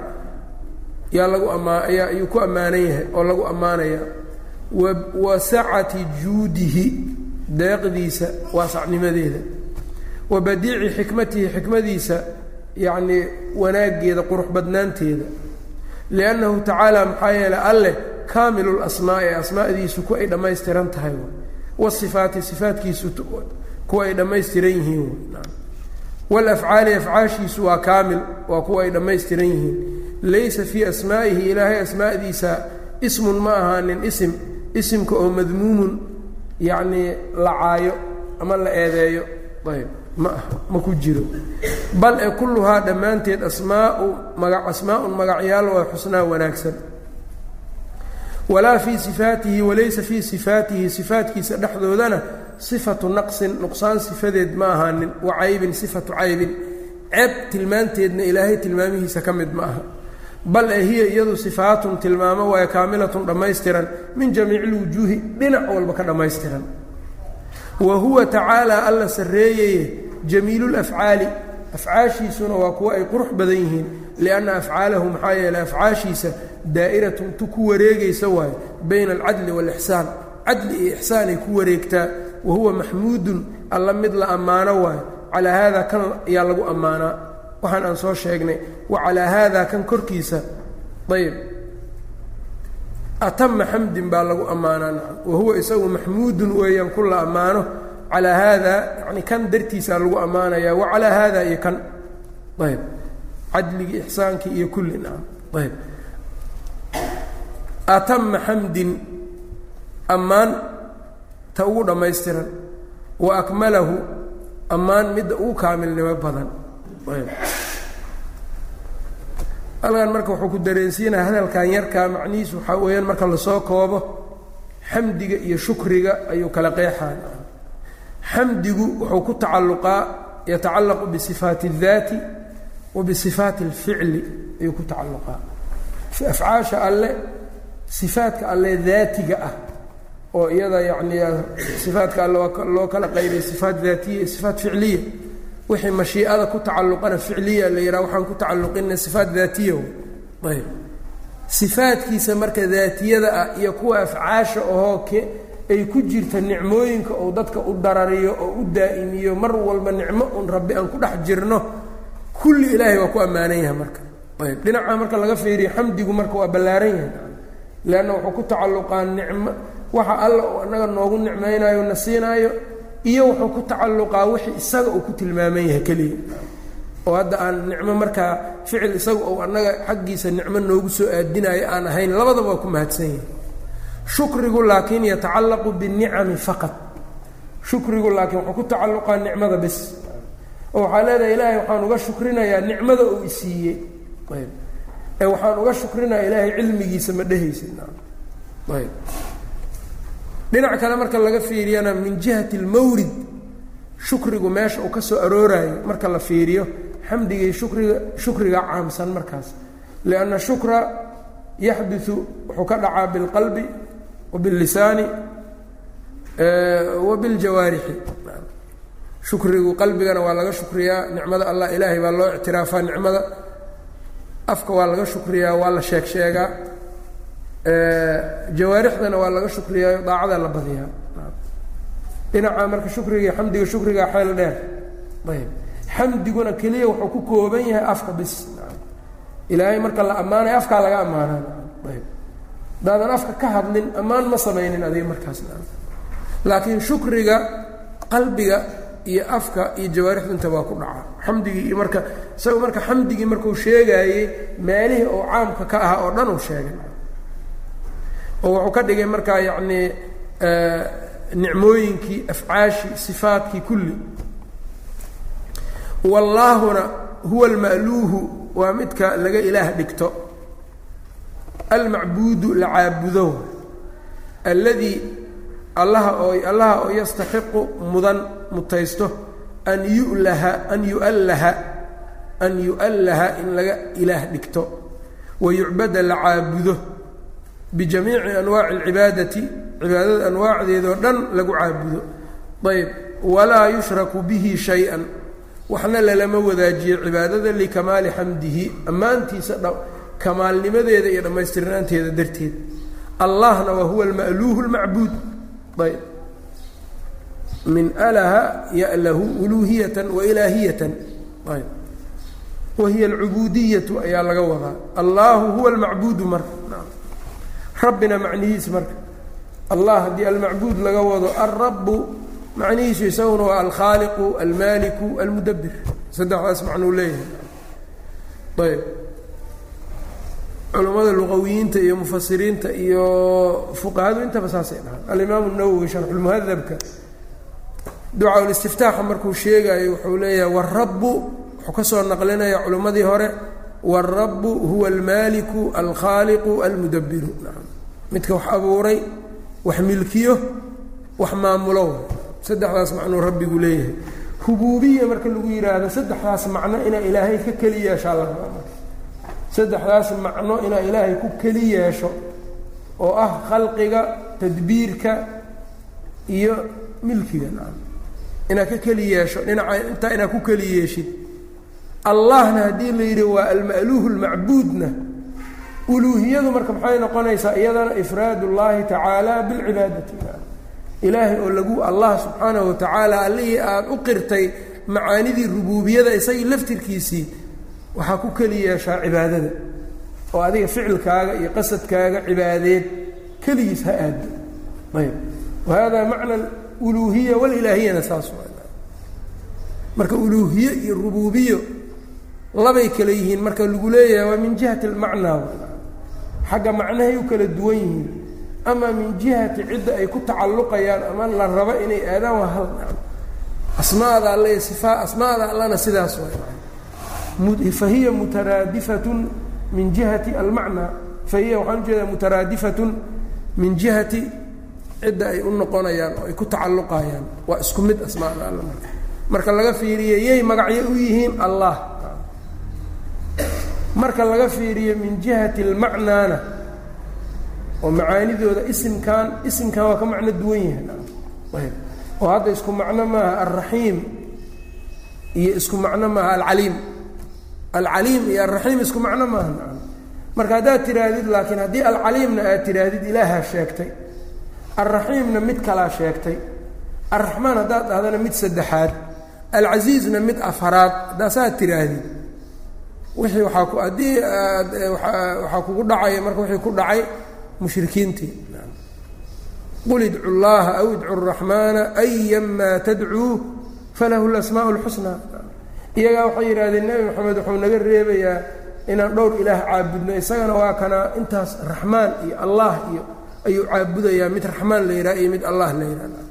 yaa lagu amaa ayaa ayuu ku ammaanan yahay oo lagu ammaanaya wa wa sacati juudihi deeqdiisa waasacnimadeeda wa badiici xikmatihi xikmadiisa yacnii wanaaggeeda qurux badnaanteeda liannahu tacaala maxaa yeelay alleh kaamilu lasmaa'i asmaa'diisu ku ay dhammaystiran tahay wasifaati sifaatkiisu kuwa ay dhammaystiran yihiin walafcaali afcaashiisu waa kaamil waa kuwa ay dhammaystiran yihiin laysa fii asmaa'ihi ilaahay asmaa'diisa ismun ma ahaanin isim isimka oo madmuumun yacnii la caayo ama la eedeeyo ayb ma aha ma ku jiro. Bal ee kulluhaa dhammaanteed asmaau maga asmaa-un magacyaal waa xusnaa wanaagsan. Walaa fii sifaatihi walaysa fii sifaatihi sifaatkiisa dhexdoodana sifatu naqsin nuqsaan sifadeed ma ahaanin wa caybin sifatu caybin. Ceeb tilmaanteedna ilaahay tilmaamihiisa ka mid ma aha. Bal ee hiya iyadu sifaatun tilmaamo waayo kaamilatun dhammaystiran min jamiici lwujuuhi dhinac walba ka dhammaystiran wa huwa tacaalaa alla sarreeyaye jamiilulafcaali afcaashiisuna waa kuwo ay qurux badan yihiin lianna afcaalahu maxaa yeeley afcaashiisa daa'iratun tu ku wareegaysa waayo bayna alcadli waalixsaan cadli iyo ixsaanay ku wareegtaa. Wa huwa maxmuudun alla mid la ammaano waayo. Calaa haada kan ayaa lagu ammaanaa. Waxaan aan soo sheegnay wa calaa haada kan korkiisa. Ayb atama xamdin baa lagu ammaanaa nacam. Wa huwa isagu maxmuudun weeyaan ku la ammaano. Calaa haada yani kan dartiisaa lagu ammaanaya wa calaa iyo kan. Ayb. Cadligii ixsaankii iyo kulli nacam. Ayb. Atama xamdin ammaan ta ugu dhammaystiran. Wa akmalahu ammaan midda ugu kaamilnimo badan. Ayb halkan marka wuxuu ku dareensiinaya hadalkan yarkaa macnihiisu waxaa weeyaan marka la soo koobo xamdiga iyo shukriga ayuu kala qeexaa xamdigu wuxuu ku tacalluqaa yatacallaqu bisifaati اdaati wa bisifaati اlficli ayuu ku tacalluqaa. Afcaasha alle sifaatka alle daatiga ah oo iyada yacnii sifaatka alle loo kala qaybay sifaat daatiya iyo sifaat ficliya wixii mashiicada ku tacalluqana ficliya la yidhaha waxaan ku tacalluqina sifaat daatiya ayb sifaadkiisa marka daatiyada ah iyo kuwa afcaasha ahoo ke ay ku jirta nicmooyinka uu dadka u darariyo oo u daa'imiyo mar walba nicmo un rabbi aan ku dhex jirno kulli ilaahay waa ku ammaanan yahay marka. Ayb dhinaca marka laga fiiriyo xamdigu marka waa ballaaran yahay. Leanna wuxuu ku tacalluqaa nicmo waxa alla uu annaga noogu nicmaynayo na siinaayo iyo wuxuu ku tacalluqaa wixii isaga uu ku tilmaaman yahay keliya. oo hadda aan nicmo markaa ficil isaga ou annaga xaggiisa nicmo noogu soo aadinayo aan ahayn labadaba waa ku mahadsan yahay. Shukrigu laakiin yatacallaqu binicami faqad shukrigu laakiin wuxuu ku tacalluqaa nicmada bes. oo waxaa leedahay ilaahay waxaan uga shukrinayaa nicmada uu isiiyey ee waxaan uga shukrinayaa ilaahay cilmigiisa ma dhehaysid ayb dhinac kale marka laga fiiriyana min jihati اlmawrid shukrigu meesha uu ka soo arooraayo marka la fiiriyo xamdigii shukriga shukriga caamsan markaas lianna shukra yaxdiثu wuxuu ka dhacaa biاlqalbi wa biاllisaani wa biاljawaarixi shukrigu qalbigana waa laga shukriyaa nicmada allah ilaahay baa loo ictiraafaa nicmada afka waa laga shukriyaa waa la sheeg sheegaa jawaarixdana waa laga shukriyaayo daacada la badiyaa. Dhinaca marka shukriga xamdiga shukriga xeel dheer. Ayb. Xamdiguna keliya wuxuu ku kooban yahay afka bis. Ilaahay marka la ammaanayo afkaa laga ammaanaa. Ayb. Hadaadan afka ka hadlin ammaan ma samaynin adiga markaas. Laakiin shukriga qalbiga iyo afka iyo jawaarixdu inta waa ku dhacaa xamdigii iyo marka isaga marka xamdigii markuu sheegaayey meelihii oo caamka ka ahaa oo dhan uu sheegay oo wuxuu ka dhigay markaa yacnii nicmooyinkii afcaashii sifaadkii kulli. Wallaahuna huwa alma'luuhu waa midka laga ilaah dhigto. Almacbuudu la caabudo alladii allaha oo allaha oo yastaxiqu mudan mutaysto an yulaha an yu'allaha an yu'allaha in laga ilaah dhigto. Wa yucbada la caabudo bijamiici anwaaci alcibaadati cibaadada anwaacdeedoo dhan lagu caabudo. Ayb walaa yushraku bihi shay-an. Waxna lalama wadaajiyo cibaadada likamaali xamdihi ammaantiisa kamaalnimadeeda iyo dhammaystirnaanteeda darteed. Allahna wa huwa alma'luuhu lmacbuud ayb min alaha ya'lahu uluuhiyatan wa ilaahiyatan. Ayb wa hiya alcubuudiyatu ayaa laga wadaa. Allahu huwa almacbuudu marka rabbina macnihiis marka. Allah haddii almacbuud laga wado alrabu macnihiisu isaguna waa alkhaaliqu almaaliku almudabir saddexdaas macnuu leeyahay. Ayb culammada luqawiyiinta iyo mufasiriinta iyo fuqahadu intaba saasay dhahaan alimaamu nawowi sharxulmuhadabka ducaa markuu sheegayo wuxuu leeyahay warabu wuxuu ka soo naqlinaya culimmadii hore wاrabu huwa almaaliku alkhaaliqu almudabiru midka wax abuuray wax milkiyo wax maamulo saddexdaas macnuu rabbigu leeyahay hubuubiya marka lagu yidhaahdo saddexdaas macno inaa ilaahay ka keli yeeshaa la rabaa saddexdaas macno inaa ilaahay ku keli yeesho oo ah khalqiga tadbiirka iyo milkiga inaad ka keli yeesho dhinaca intaa inaad ku keli yeeshid allahna haddii la yidhi waa alma'luuhu lmacbuudna uluuhiyadu marka maxay noqonaysaa? Iyadana ifraad ullaahi tacaala bilcibaadati. Ilaahay oo lagu allah subxaanahu watacaala allihii aada u qirtay macaanidii rubuubiyada isagii laftirkiisii waxaa ku keli yeeshaa cibaadada. Oo adiga ficilkaaga iyo qasadkaaga cibaadeed keligiis ha aado. Ayb. Wa hada macna uluuhiya walilaahiyana saas marka uluuhiye iyo rubuubiyo labay kale yihiin marka lagu leeyahay waa min jihati almacnaa xagga macnahay u kala duwan yihiin. Ama min jihati cidda ay ku tacalluqayaan ama la rabo inay aadaan waa hal asmaada alle sifaa asmaada allana sidaas waay fahiya mutaraadifatun min jihati almacnaa. Fahiya waxaan u jeedaa mutaraadifatun min jihati cidda ay u noqonayaan oo ay ku tacalluqayaan. Waa isku mid asmaada alle marka. Marka laga fiiriye yay magacyo u yihiin allah marka laga fiiriyo min jihati almacnaana oo macaanidooda isimkan isimkan waa ka macno duwan yahay. Oo hadda isku macno maaha alraxiim iyo isku macno maaha alcaliim. Alcaliim iyo alraxiim isku macno maaha. Marka haddaad tidhaahdid laakiin haddii alcaliimna aad tidhaahdid ilaahaa sheegtay alraxiimna mid kalaa sheegtay alraxmaan haddaad dhahdana mid saddexaad alcasiizna mid afaraad haddaa saad tidhaahdid wixii waaa ku haddii aad waxaa kugu dhacaya marka wixii ku dhacay mushrikiintii qul idcu llaha aw idcu raxmaana ayamaa tadcuu falahu lasmaa lxusnaa iyagaa waxay yidhahdeen nebi moxamed wuxuu naga reebayaa inaan dhowr ilaah caabudno isagana waa kana intaas raxmaan iyo allah iyo ayuu caabudayaa. Mid raxmaan la yidhaha iyo mid allah la yidhaha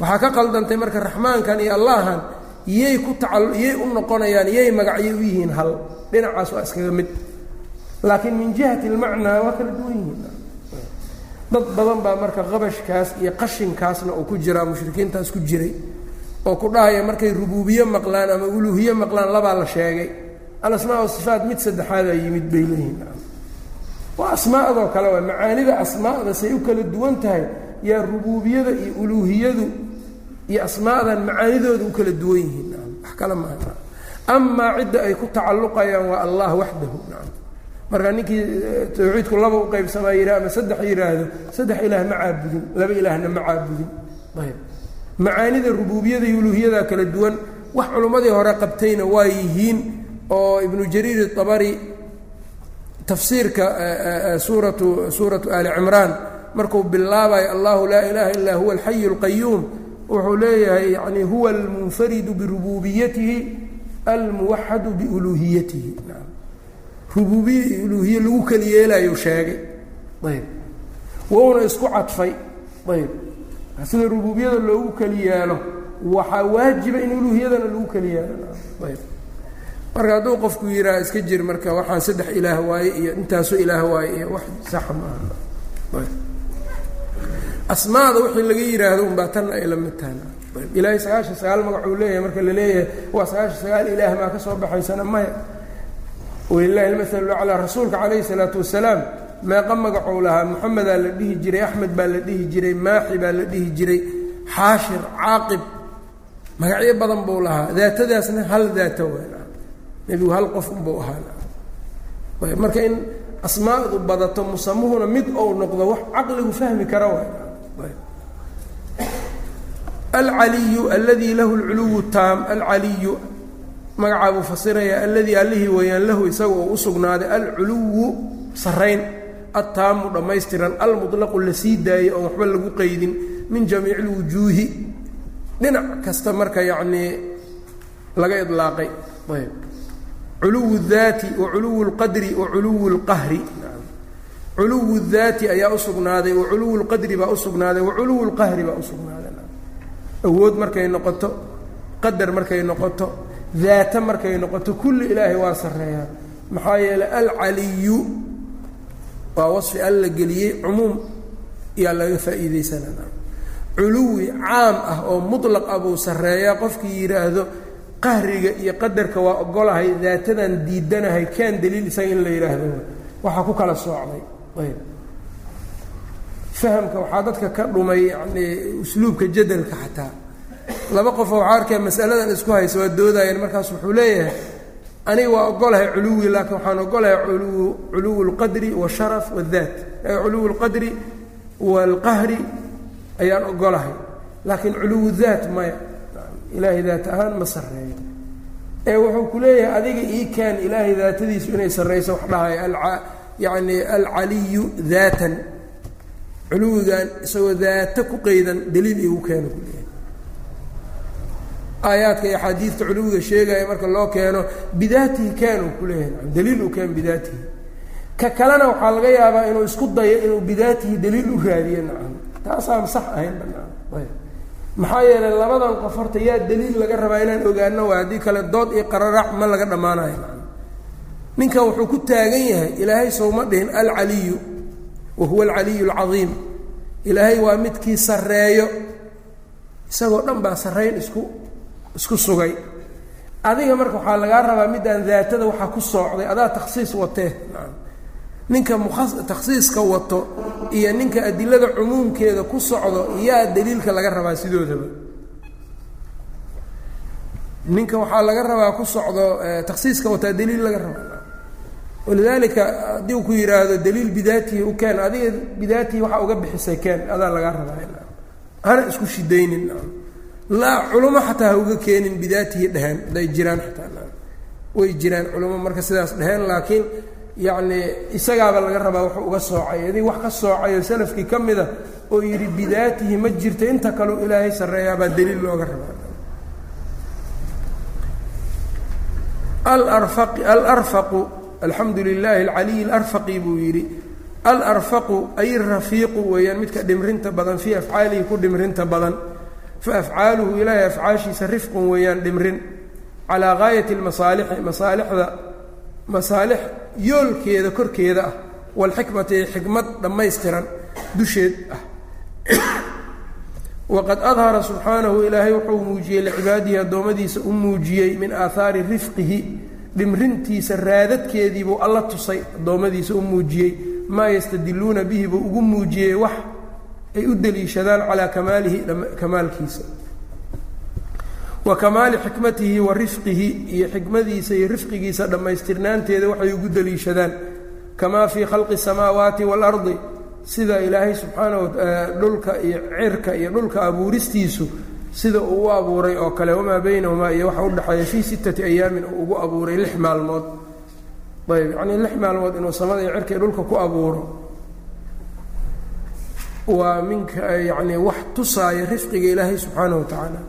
waxaa ka qaldantay marka raxmaankan iyo allahan yay ku tacal yay u noqonayaan yay magacyo u yihiin hal. Dhinacaas waa iskaga mid. Laakiin min jihati almacnaa waa kala duwan yihiin. Dad badan baa marka qabashkaas iyo qashinkaasna uu ku jiraa mushrikiintaas ku jiray oo ku dhahaya markay rubuubiye maqlaan ama uluuhiye maqlaan labaa la sheegay. Alasmaa sifaat mid saddexaadaa yimid bay leeyihiin waa asmaadoo kale waa macaanida asmaada say u kala duwan tahay. Yaa rubuubiyada iyo uluuhiyadu iyo asmaadan macaanidooda u kala duwan yihiin. Wax kale maaha amaa cidda ay ku tacalluqayaan waa allah waxdahu marka ninkii tawxiidku laba u qaybsamaa yidhah ama saddex yidhaahdo saddex ilaah ma caabudin laba ilaahna ma caabudin. Ayb macaanida rubuubiyada iyo uluuhiyada kala duwan wax culummadii hore qabtayna waa yihiin oo ibnu jariir abari tafsiirka suuratu suuratu ali cimraan markuu bilaabayo allahu laa ilaaha illaa huwa alxayu اlqayuum wuxuu leeyahay yani huwa almunfaridu birububiyatihi almuwaxadu biuluuhiyatihi. Rubuubiye iyo uluuhiye lagu keli yeelayu sheegay. Ayb. Wouna isku cadfay. Ayb. Sida rubuubiyada loogu keli yeelo waxaa waajiba in uluuhiyadana lagu keli yeelo. Ayb. Marka hadduu qofku yidhaha iska jir marka waxaan saddex ilaah waaye iyo intaasoo ilaah waaye iyo wax saxa maaha asmaada wixii laga yidhaahdo unbaa tanna ay la mid tahay. Ilaahay sagaashan sagaal magacuu leeyahay marka la waa sagaashan sagaal ilaah maa ka soo baxaysana maya. Walilahi almasalu laclaa rasuulka calayhi salaatu wasalaam meeqa magacuu lahaa moxamedaa la dhihi jiray axmed baa la dhihi jiray maaxi baa la dhihi jiray xaashir caaqib magacyo badan buu lahaa. Daatadaasna hal daato nebigu hal qof unbuu ahaa marka in asmaadu badato musamuhuna mid ou noqdo wax caqligu fahmi kara alcaliyu alladii lahu lculuwu taam alcaliyu magacaa buu fasiraya alladii allihii weeyaan lahu isaga oo u sugnaaday alculuwu sarayn attaamu dhammaystiran almuطlaqu la sii daayey oon waxba lagu qeydin min jamiici اlwujuuhi dhinac kasta marka yacnii laga idlaaqay ayb culuwu اdaati wa culuwu اlqadri wa culuwu اlqahri culuwu اdaati ayaa usugnaaday wa culuwu اlqadri baa usugnaaday wa culuwu اlqahri baa usugnaaday awood markay noqoto qadar markay noqoto daata markay noqoto kulli ilaahay waa sarreeyaa. Maxaa yeelay alcaliyu waa wasfi alla geliyey cumuum yaa laga faa'iidaysanana culuwi caam ah oo mutlaq ah buu sarreeyaa. Qofkii yidhaahdo qahriga iyo qadarka waa ogolahay daatadan diidanahay kaan daliil isaga in la yidhaahdo waxaa ku kala soocday. Ayb fahamka waxaa dadka ka dhumay yani usluubka jadalka xataa. Laba qof waxaa arkaya masaladan isku haysa waa doodayeen markaas wuxuu leeyahay aniga waa ogolahay culuwi laakiin waxaan ogolahay culuwu lqadri washaraf wadaat culuwu lqadri waalqahri ayaan ogolahay laakiin culuwu daat maya ilaahay daat ahaan ma sarreeyo. Ee wuxuu ku leeyahay adiga ii keen ilaahay daatadiisu inay sarrayso wax dhahay yani alcaliyu daatan culuwigan isagoo daata ku qeydan daliil igu keeno. Ku leeyahay aayaadka iyo axaadiidta culuwiga sheegaya marka loo keeno bidaatihi kaan uu ku leeyahay daliil uu keen bidaatihi. Ka kalena waxaa laga yaabaa inuu isku dayo inuu bidaatihi daliil u raadiyo nacam. Taasaan sax ahayn banaan maxaa yeelay labadan qof horta yaa daliil laga rabaa inaan ogaano waa haddii kale dood iyo qararac ma laga dhammaanayo ninkan wuxuu ku taagan yahay ilaahay sowma dhihin alcaliyu wa huwa alcaliyu alcadiim ilaahay waa midkii sarreeyo. Isagoo dhan baa sarrayn isku isku sugay. Adiga marka waxaa lagaa rabaa midaan daatada waxaa ku soocday adaa takhsiis watee. Ninka muas takhsiiska wato iyo ninka adilada cumuumkeeda ku socdo yaa daliilka laga rabaa sidoodaba. Ninka waxaa laga rabaa ku socdo takhsiiska wataa daliil laga rabaa walidaalika haddii uu ku yidhaahdo daliil bidaatihi u keen adiga bidaatihi waxaa uga bixisay keen adaa lagaa rabaa hana isku shidaynin. Laa culamo xataa ha uga keenin bidaatihi dheheen hadday jiraan xataa way jiraan culamo marka sidaas dheheen laakiin yacnii isagaaba laga rabaa wuxuu uga soocay. Adig wax ka soocayo salafkii ka mida oo yidhi bidaatihi ma jirto inta kaleu ilaahay sarreeyaabaa daliil looga rabaa. Alarfaqu alxamdu lilaahi alcaliyi alarfaqi buu yidhi alarfaqu ay rafiiqu weeyaan midka dhimrinta badan fii afcaalihi ku dhimrinta badan. Fa afcaaluhu ilaahay afcaashiisa rifqun weeyaan dhimrin. Calaa gaayati lmasaalixi masaalixda masaalix yoolkeeda korkeeda ah walxikmati ee xikmad dhammaystiran dusheed ah. Waqad adhara subxaanahu ilaahay wuxuu muujiyey licibaadihi addoommadiisa u muujiyey min aahaari rifqihi dhimrintiisa raadadkeediibuu alla tusay addoommadiisa u muujiyey maa yastadiluuna bihi buu ugu muujiyey wax ay u deliishadaan calaa kamaalihi kamaalkiisa. Wa kamaali xikmatihi wa rifqihi iyo xikmadiisa iyo rifqigiisa dhammaystirnaanteeda waxay ugu deliishadaan. Kamaa fii khalqi الsamaawaati waalardi sida ilaahay subxaanahu dhulka iyo cirka iyo dhulka abuuristiisu sida uu u abuuray oo kale wamaa baynahumaa iyo waxa udhexeeya fii sittati ayaamin uu ugu abuuray lix maalmood. Ayb yacnii lix maalmood inuu samada iyo cirka iyo dhulka ku abuuro. Waa minka yacnii wax tusaaya rifqiga ilaahay subxaanahu wa tacaala.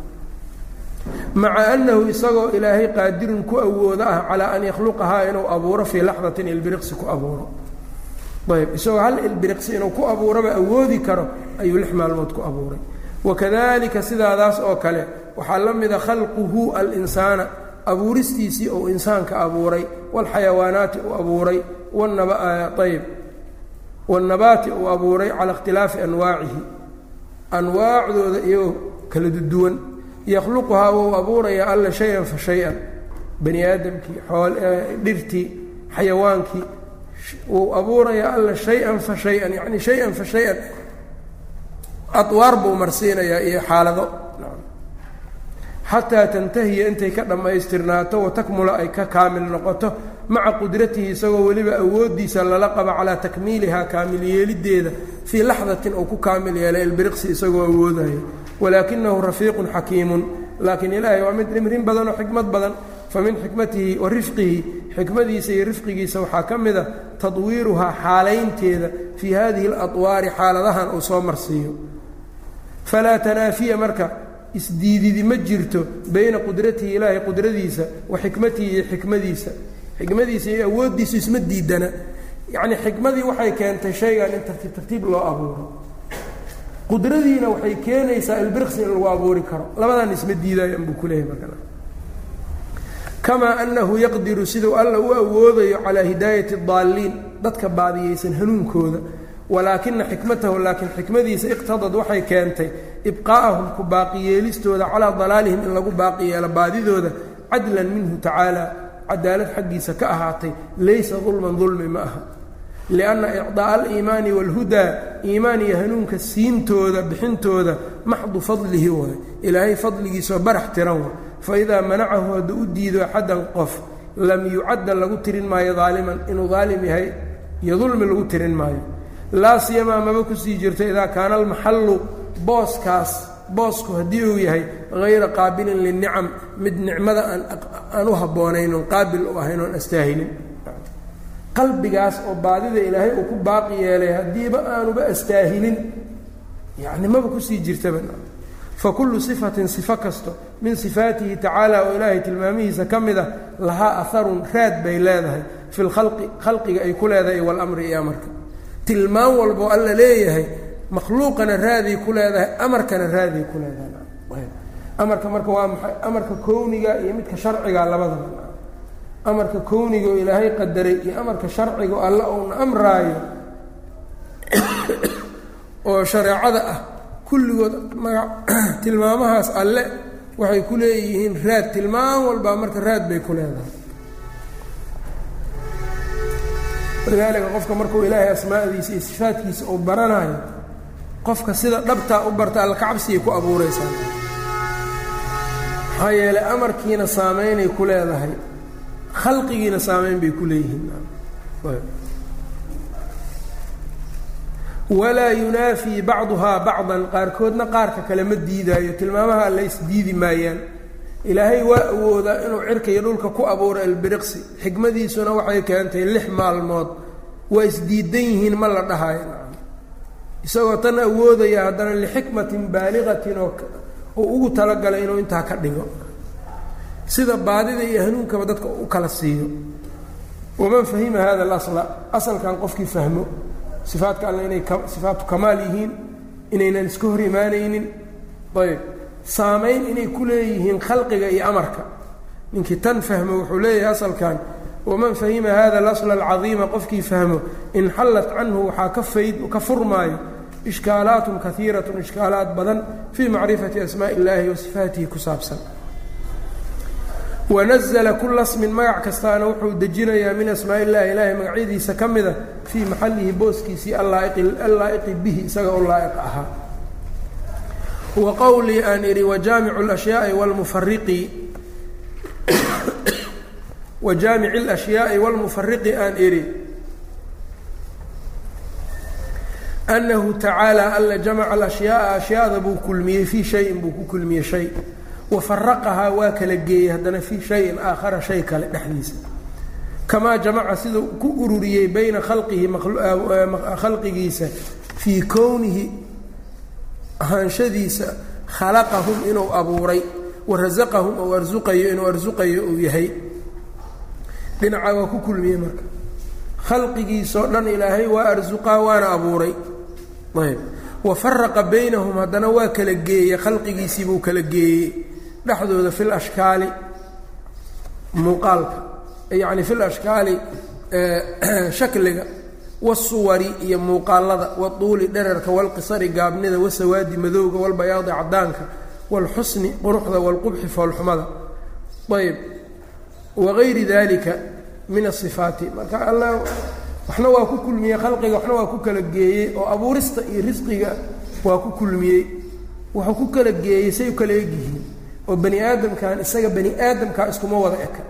Maca annahu isagoo ilaahay qaadirun ku awooda ah calaa an yakhluqahaa inuu abuuro fii laxdatin ilbiriqsi ku abuuro. Ayb isagoo hal ilbiriqsi inuu ku abuuraba awoodi karo ayuu lix maalmood ku abuuray wakadalika sidaadaas oo kale waxaa la mida khalquhu alinsaana abuuristiisii ou insaanka abuuray waalxayawaanaati uu abuuray ayb wاnnabaati uu abuuray cala ikhtilaafi anwaacihi anwaacdooda iyagoo kala duwan. Yakhluquhaa wuu abuurayaa alla shay-an fa shay-an bani aadamkii dhirtii xayawaankii wuu abuurayaa alla shay-an fa shay-an yacni shay-an fa shay-an adwaar buu marsiinayaa iyo xaalado. Xataa tantahiya intay ka dhammaystirnaato watakmula ay ka kaamil noqoto maca qudratihi isagoo weliba awooddiisa lala qabo calaa takmiilihaa kaamil yeeliddeeda fii laxdatin uu ku kaamil yeelay ilbiriqsi isagoo awoodaya. Walaakinahu rafiiqun xakiimun laakiin ilaahay waa mid dhimrin badan oo xikmad badan. Fa min xikmatihi wa rifqihi xikmadiisa iyo rifqigiisa waxaa ka mid a tadwiiruhaa xaalaynteeda fii hadihi aladwaari xaaladahan uu soo marsiiyo falaa tanaafiya marka isdiididi ma jirto bayna qudratihi ilaahay qudradiisa wa xikmatihi iyo xikmadiisa xikmadiisa iyo awooddiisu isma diidana yacnii xikmadii waxay keentay shaygan in tartiib tartiib loo abuuro qudradiina waxay keenaysaa ilbirqsi in lagu abuuri karo labadan isma diidaayan buu ku leeyahy marka kamaa annahu yaqdiru siduu alla u awoodayo calaa hidaayati daalliin dadka baadiyeysan hanuunkooda walaakina xikmatahu laakiin xikmadiisa iqtadad waxay keentay ibqaa'ahum ku baaqiyeelistooda calaa dalaalihim in lagu baaqi yeelo baadidooda cadlan minhu tacaala cadaalad xaggiisa ka ahaatay laysa dulman dulmi ma aha. Lianna icdaa'a aliimaani waalhudaa iimaan iyo hanuunka siintooda bixintooda maxdu fadlihi waay ilaahay fadligiisoo barax tiran wa fa idaa manacahu hadduu u diido axaddan qof lam yucadda lagu tirin maayo daaliman inuu daalim yahay iyo dulmi lagu tirin maayo laa siyamaa maba ku sii jirto idaa kaana almaxallu booskaas boosku haddii uu yahay hayra qaabilin linicam mid nicmada aan u habboonayn oon qaabil u ahayn oon astaahilin qalbigaas oo baadida ilaahay uu ku baaqi yeelay haddiiba aanuba astaahilin yacni maba ku sii jirtaba. Fa kullu sifatin sifo kasto min sifaatihi tacaala oo ilaahay tilmaamihiisa ka mid a lahaa aharun raad bay leedahay fi lkhalqi khalqiga ay ku leedahay walamri iyo amarka tilmaan walboo alla leeyahay makhluuqana raaday ku leedahay amarkana raaday ku leedahay. Amarka marka waa maxay? Amarka kowniga iyo midka sharciga labadaba. Amarka kowniga oo ilaahay qadaray iyo amarka sharciga oo alla uuna amraayo oo shareecada ah kulligood maga tilmaamahaas alle waxay ku leeyihiin raad. Tilmaan walbaa marka raad bay ku leedahay walidaalika qofka markuu ilaahay asmaadiisa iyo sifaadkiisa uu baranayo qofka sida dhabtaa u barta alla kacabsigay ku abuuraysaa maxaa yeelay amarkiina saameynay ku leedahay khalqigiina saameyn bay ku leeyihiin. Walaa yunaafii bacduhaa bacdan qaarkoodna qaarka kale ma diidaayo tilmaamaha alla isdiidi maayaan ilaahay waa awoodaa inuu cirka iyo dhulka ku abuuro albiriqsi. Xikmadiisuna waxay keentay lix maalmood. Waa isdiidan yihiin ma la dhahayo isagoo tan awoodaya haddana lixikmatin baaliqatin oo uu ugu talagalay inuu intaa ka dhigo. Sida baadida iyo hanuunkaba dadka u kala siiyo. Waman fahima hada alasla? Asalkan qofkii fahmo. Sifaadka alle inay sifaatu kamaal yihiin inaynan iska hor imaanaynin. Ayb saamayn inay ku leeyihiin khalqiga iyo amarka. Ninkii tan fahmo wuxuu leeyahay asalkan waman fahima hada alasla alcadiima? Qofkii fahmo inxallat canhu waxaa ka fayd ka furmaayo ishkaalaatun kaiiratun ishkaalaad badan fii macrifati asmaaءi اllahi wa sifaatihi ku saabsan. Wanazla kula smin magac kastaana wuxuu dejinayaa min asmaa illahi ilaahay magacyadiisa ka mida fii maxallihi booskiisii allaa'iqi bihi isaga u laa'iq ahaa wa qowlii aan idhi wajaamicu اlashyaai wlmufariqi wa jaamici اlashyaai wاlmufariqi aan idhi annahu tacaala alla jamaca alashyaaa ashyaada buu kulmiyey fii shayin buu ku kulmiyey shay wafaraqahaa waa kala geeyey haddana fii shayin aakhara shay kale dhexdiisa kamaa jamaca siduu ku ururiyey bayna khalqihi khalqigiisa fii kownihi ahaanshadiisa khalaqahum inuu abuuray wa rasaqahum ou arsuqayo inuu arsuqayo uu yahay. Dhinaca waa ku kulmiyey marka. Khalqigiisoo dhan ilaahay waa arsuqaa waana abuuray. Ayb wa faraqa baynahum haddana waa kala geeyey khalqigiisii buu kala geeyey. Dhexdooda fi lashkaali muuqaalka yacni fi lashkaali shakliga wasuwari iyo muuqaalada waduuli dherarka walqisari gaabnida wasawaadi madowga walbayaadi cadaanka waalxusni quruxda waalqubxi foolxumada. Ayb wagayri dalika min asifaati marka alla waxna waa ku kulmiyey khalqiga waxna waa ku kala geeyey oo abuurista iyo risqiga waa ku kulmiyey. Wuxuu ku kala geeyey say u kala egyihiin oo bani aadamkan isaga bani aadamkaa iskuma wada eka.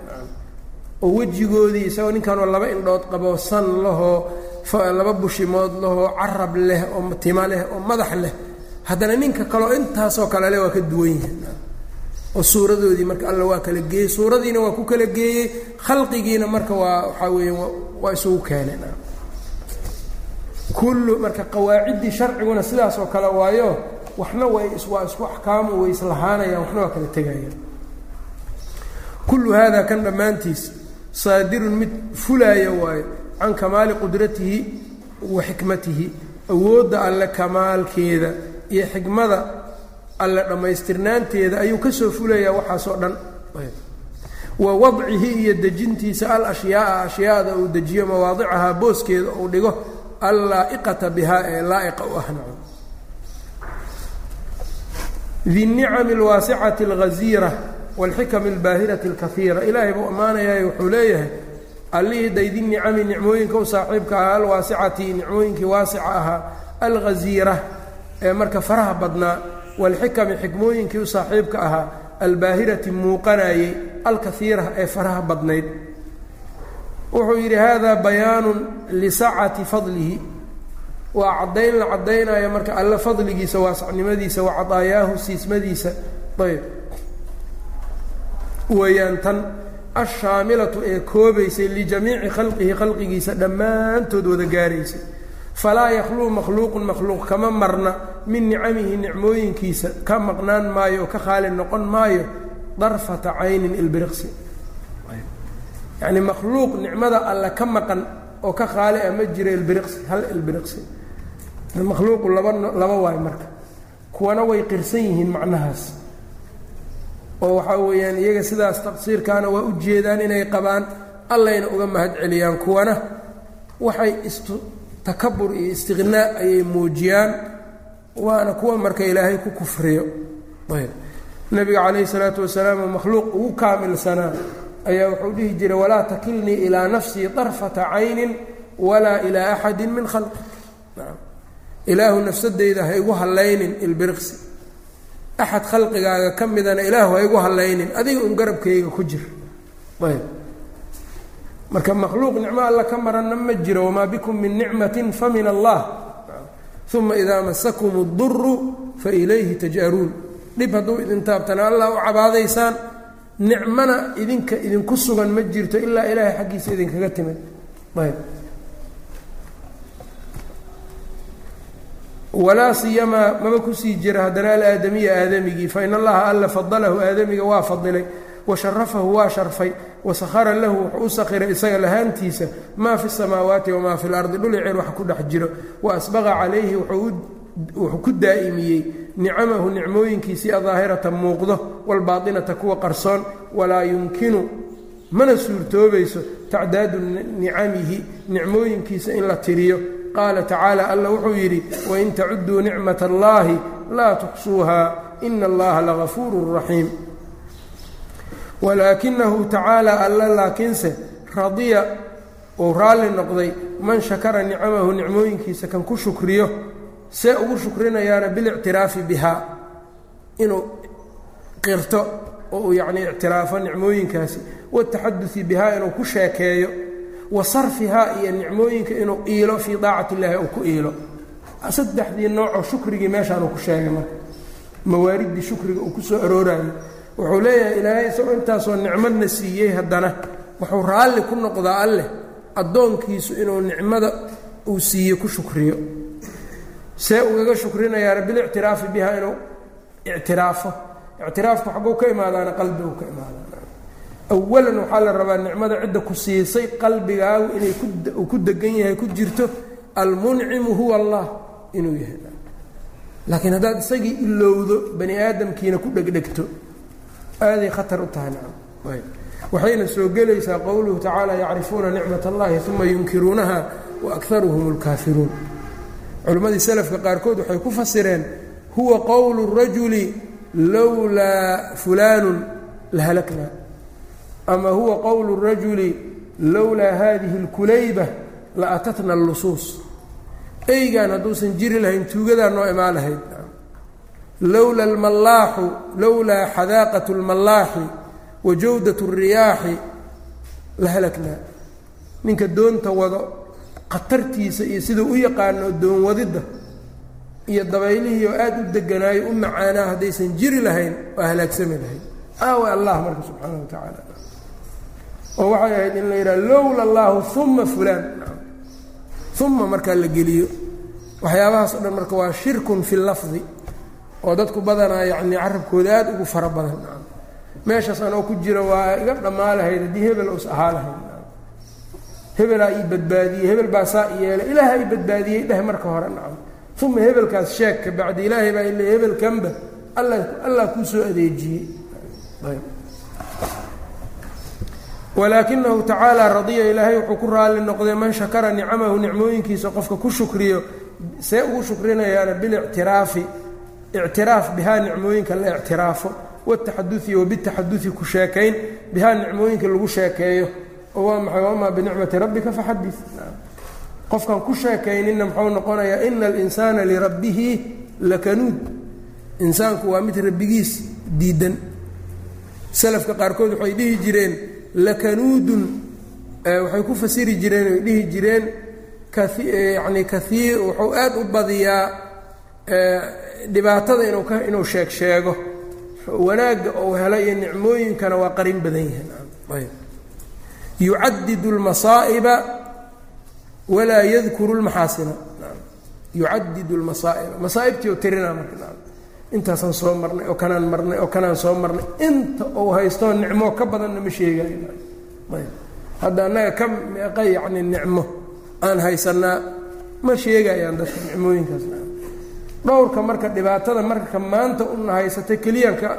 Oo wejigoodii isagoo ninkanoo laba indhood qabo san lahoo laba bushimood lahoo carab leh oo tima leh oo madax leh haddana ninka kaleo intaasoo kale leh waa ka duwan yihiin oo suuradoodii marka alla waa kala geeyey suuradiina waa ku kala geeyey khalqigiina marka waa waxaa weeye waa isugu keeneen. Kullu marka qawaaciddii sharciguna sidaas kale waayo waxna way waa isku axkaamu way islahaanayaan waxna waa kala tegayaan. Kullu haadaa kan dhammaantiis saadirun mid fulaaya waayo can kamaali qudratihi wa xikmatihi. Awoodda alle kamaalkeeda iyo xikmada alle dhammaystirnaanteeda ayuu ka soo fulayaa waxaasoo dhan. Wa wadcihi iyo dejintiisa al ashyaaa ashyaada uu dejiyo mawaadicahaa booskeeda uu dhigo allaa'iqata bihaa ee laa'iqa u ahnaco dinicami alwaasicati alghaziira waalxikami albaahirati alkaiira ilaahay buu ammaanayaay wuxuu leeyahay allihii daydi nicami nicmooyinka u saaxiibka ahaa alwaasicati nicmooyinkii waasica ahaa alghaziira ee marka faraha badnaa waalxikami xikmooyinkii u saaxiibka ahaa albaahirati muuqanayey alkaiira ee faraha badnayd. Wuxuu yidhi hada bayaanun lisacati fadlihi. Waa caddayn la caddaynaya marka alle fadligiisa waasacnimadiisa wa cadaayaahu siismadiisa. Ayb. Weeyaan tan ashaamilatu ee koobaysay lijamiici khalqihi khalqigiisa dhammaantood wada gaaraysay falaa yakhluu makhluuqun makhluuq kama marna. Min nicamihi nicmooyinkiisa ka maqnaan maayo oo ka khaali noqon maayo darfata caynin ilbiriqsi. Yacni makhluuq nicmada alle ka maqan oo ka khaali ah ma jira ilbiriqsi hal ilbiriqsi. Makhluuqu laba laba waayo marka. Kuwana way qirsan yihiin macnahaas oo waxaa weeyaan iyaga sidaas taqsiirkaana waa u jeedaan inay qabaan allayna uga mahad celiyaan kuwana. Waxay takabur iyo istiqnaa ayay muujiyaan waana kuwa marka ilaahay ku kufriyo. Ayb. Nabiga calayhi salaatu wasalaam makhluuq ugu kaamilsanaa ayaa wuxuu dhihi jiray walaa takilnii ilaa nafsii darfata caynin walaa ilaa axadin min khalqi. Ilaahu nafsadeyda ha igu hallaynin ilbiriqsi axad khalqigaaga ka midana ilaahu ha igu hallaynin adiga un garabkayga ku jir ayb marka makhluuq nicmo alla ka maranna ma jiro wamaa bikum min nicmatin fa min allah uma idaa masakum اduru fa ilayhi taj'aruun dhib hadduu idin taabtana allah u cabaadaysaan nicmana idinka idinku sugan ma jirto ilaa ilaahay xaggiisa idinkaga timid ayb walaa siyamaa maba ku sii jira haddana alaadamiya aadamigii fain allaha alla fadalahu aadamiga waa fadilay wa sharafahu waa sharfay wasahara lahu wuxuu u sakhiray isaga lahaantiisa maa fi samaawaati wamaa fi lardi dhul ceer wax ku dhex jiro wa asbaqa calayhi wuxuu ku daa'imiyey nicamahu nicmooyinkiisii adaahirata muuqdo waalbaatinata kuwa qarsoon walaa yumkinu mana suurtoobayso tacdaadu nicamihi nicmooyinkiisa in la tiriyo qaala tacaala alla wuxuu yidhi wain tacuduu nicmat allaahi laa tuxsuuha ina allaha lagafuurun raxiim walaakinahu tacaala alla laakiinse radiya uu raalli noqday man shakara nicamahu nicmooyinkiisa kan ku shukriyo see ugu shukrinayaana bilictiraafi bihaa inuu qirto oo uu yacnii ictiraafo nicmooyinkaasi wataxadusi bihaa inuu ku sheekeeyo wa sarfihaa iyo nicmooyinka inuu iilo fii daacati illaahi uu ku iilo. Saddexdii noocoo shukrigii meeshaanuu ku sheegay marka. Mawaariddii shukriga uu ku soo aroorayo wuxuu leeyahay ilaahay isagoo intaasoo nicmadna siiyey haddana. Wuxuu raalli ku noqdaa alleh addoonkiisu inuu nicmada uu siiye ku shukriyo. See ugaga shukrinayaana bilictiraafi bihaa inuu ictiraafo. Ictiraafku xagguu ka imaadaana qalbigu ka imaadaan awalan waxaa la rabaa nicmada cidda ku siisay qalbigaagu inay uu ku degan yahay ku jirto almuncimu huwa allah inuu yahay laakiin haddaad isagii ilowdo bani aadamkiina ku dhegdhegto aaday khatar u tahay nacam waxayna soo gelaysaa qowluhu tacaala yacrifuuna nicmat allahi uma yunkiruunaha wa akaruhum اlkaafiruun culimmadii selafka qaarkood waxay ku fasireen huwa qowlu rajuli lowlaa fulaanu lahalakna ama huwa qowlu rajuli lowlaa hadihi اlkulayba la atatna اllusuus eygaan hadduusan jiri lahayn tuugadaa noo imaan lahayd lowla almallaaxu lowlaa xadaaqat اlmallaaxi wa jawdat الriyaaxi la halaknaa ninka doonta wado khatartiisa iyo siduu u yaqaano doon wadidda iyo dabaylihii oo aada u deganaayo u macaanaa haddaysan jiri lahayn waa halaagsami lahayn aawa allah marka subxaana wa tacaala oo waxay ahayd in la yidhaha lowla allahu uma fulaan. Uma markaa la geliyo. Waxyaabahaas o dhan marka waa shirkun fi lafdi oo dadku badanaa yacnii carabkooda aada ugu fara badan. Meeshaas anoo ku jira waa iga dhammaa lahayd haddii hebel us ahaa lahayd hebelaa ii badbaadiyey hebel baa saa i yeelay ilaaha i badbaadiyey dheh marka hore. Nacam uma hebelkaas sheeg ka bacdi ilaahay baa ile hebelkanba alla allah kuu soo adeejiyey walaakinahu tacaala radiya ilaahay wuxuu ku raalli noqday man shakara nicamahu nicmooyinkiisa qofka ku shukriyo see ugu shukrinayaana bilictiraafi ictiraaf bihaa nicmooyinka la ictiraafo wataxadui wabitaxadui ku sheekayn bihaa nicmooyinka lagu sheekeeyo waa maxay wamaa binicmati rabbika faxadi qofkan ku sheekayninna muxuu noqonayaa ina alinsaana lirabbihi lakanuud. Insaanku waa mid rabbigiis diidan salafka qaarkood waxay dhihi jireen lakanuudun waxay ku fasiri jireen ay dhihi jireen yani kaiir wuxuu aada u badiyaa dhibaatada inuu ka inuu sheeg wanaagga ou helo iyo nicmooyinkana waa qarin badan yahay. Yucadidu lmasaa'iba walaa yadkuru lmaxaasina yucadidu lmasaa'iba masaa'ibtii oo tirinaa marka intaasaan soo marnay oo kanaan marnay oo kanaan soo marnay inta uu haystoo nicmo ka badanna ma sheegayo hadda annaga ka meeqa yacni nicmo aan haysanaa ma sheegayaan dadka nicmooyinkaas. Dhowrka marka dhibaatada marka maanta una haysata keliyanka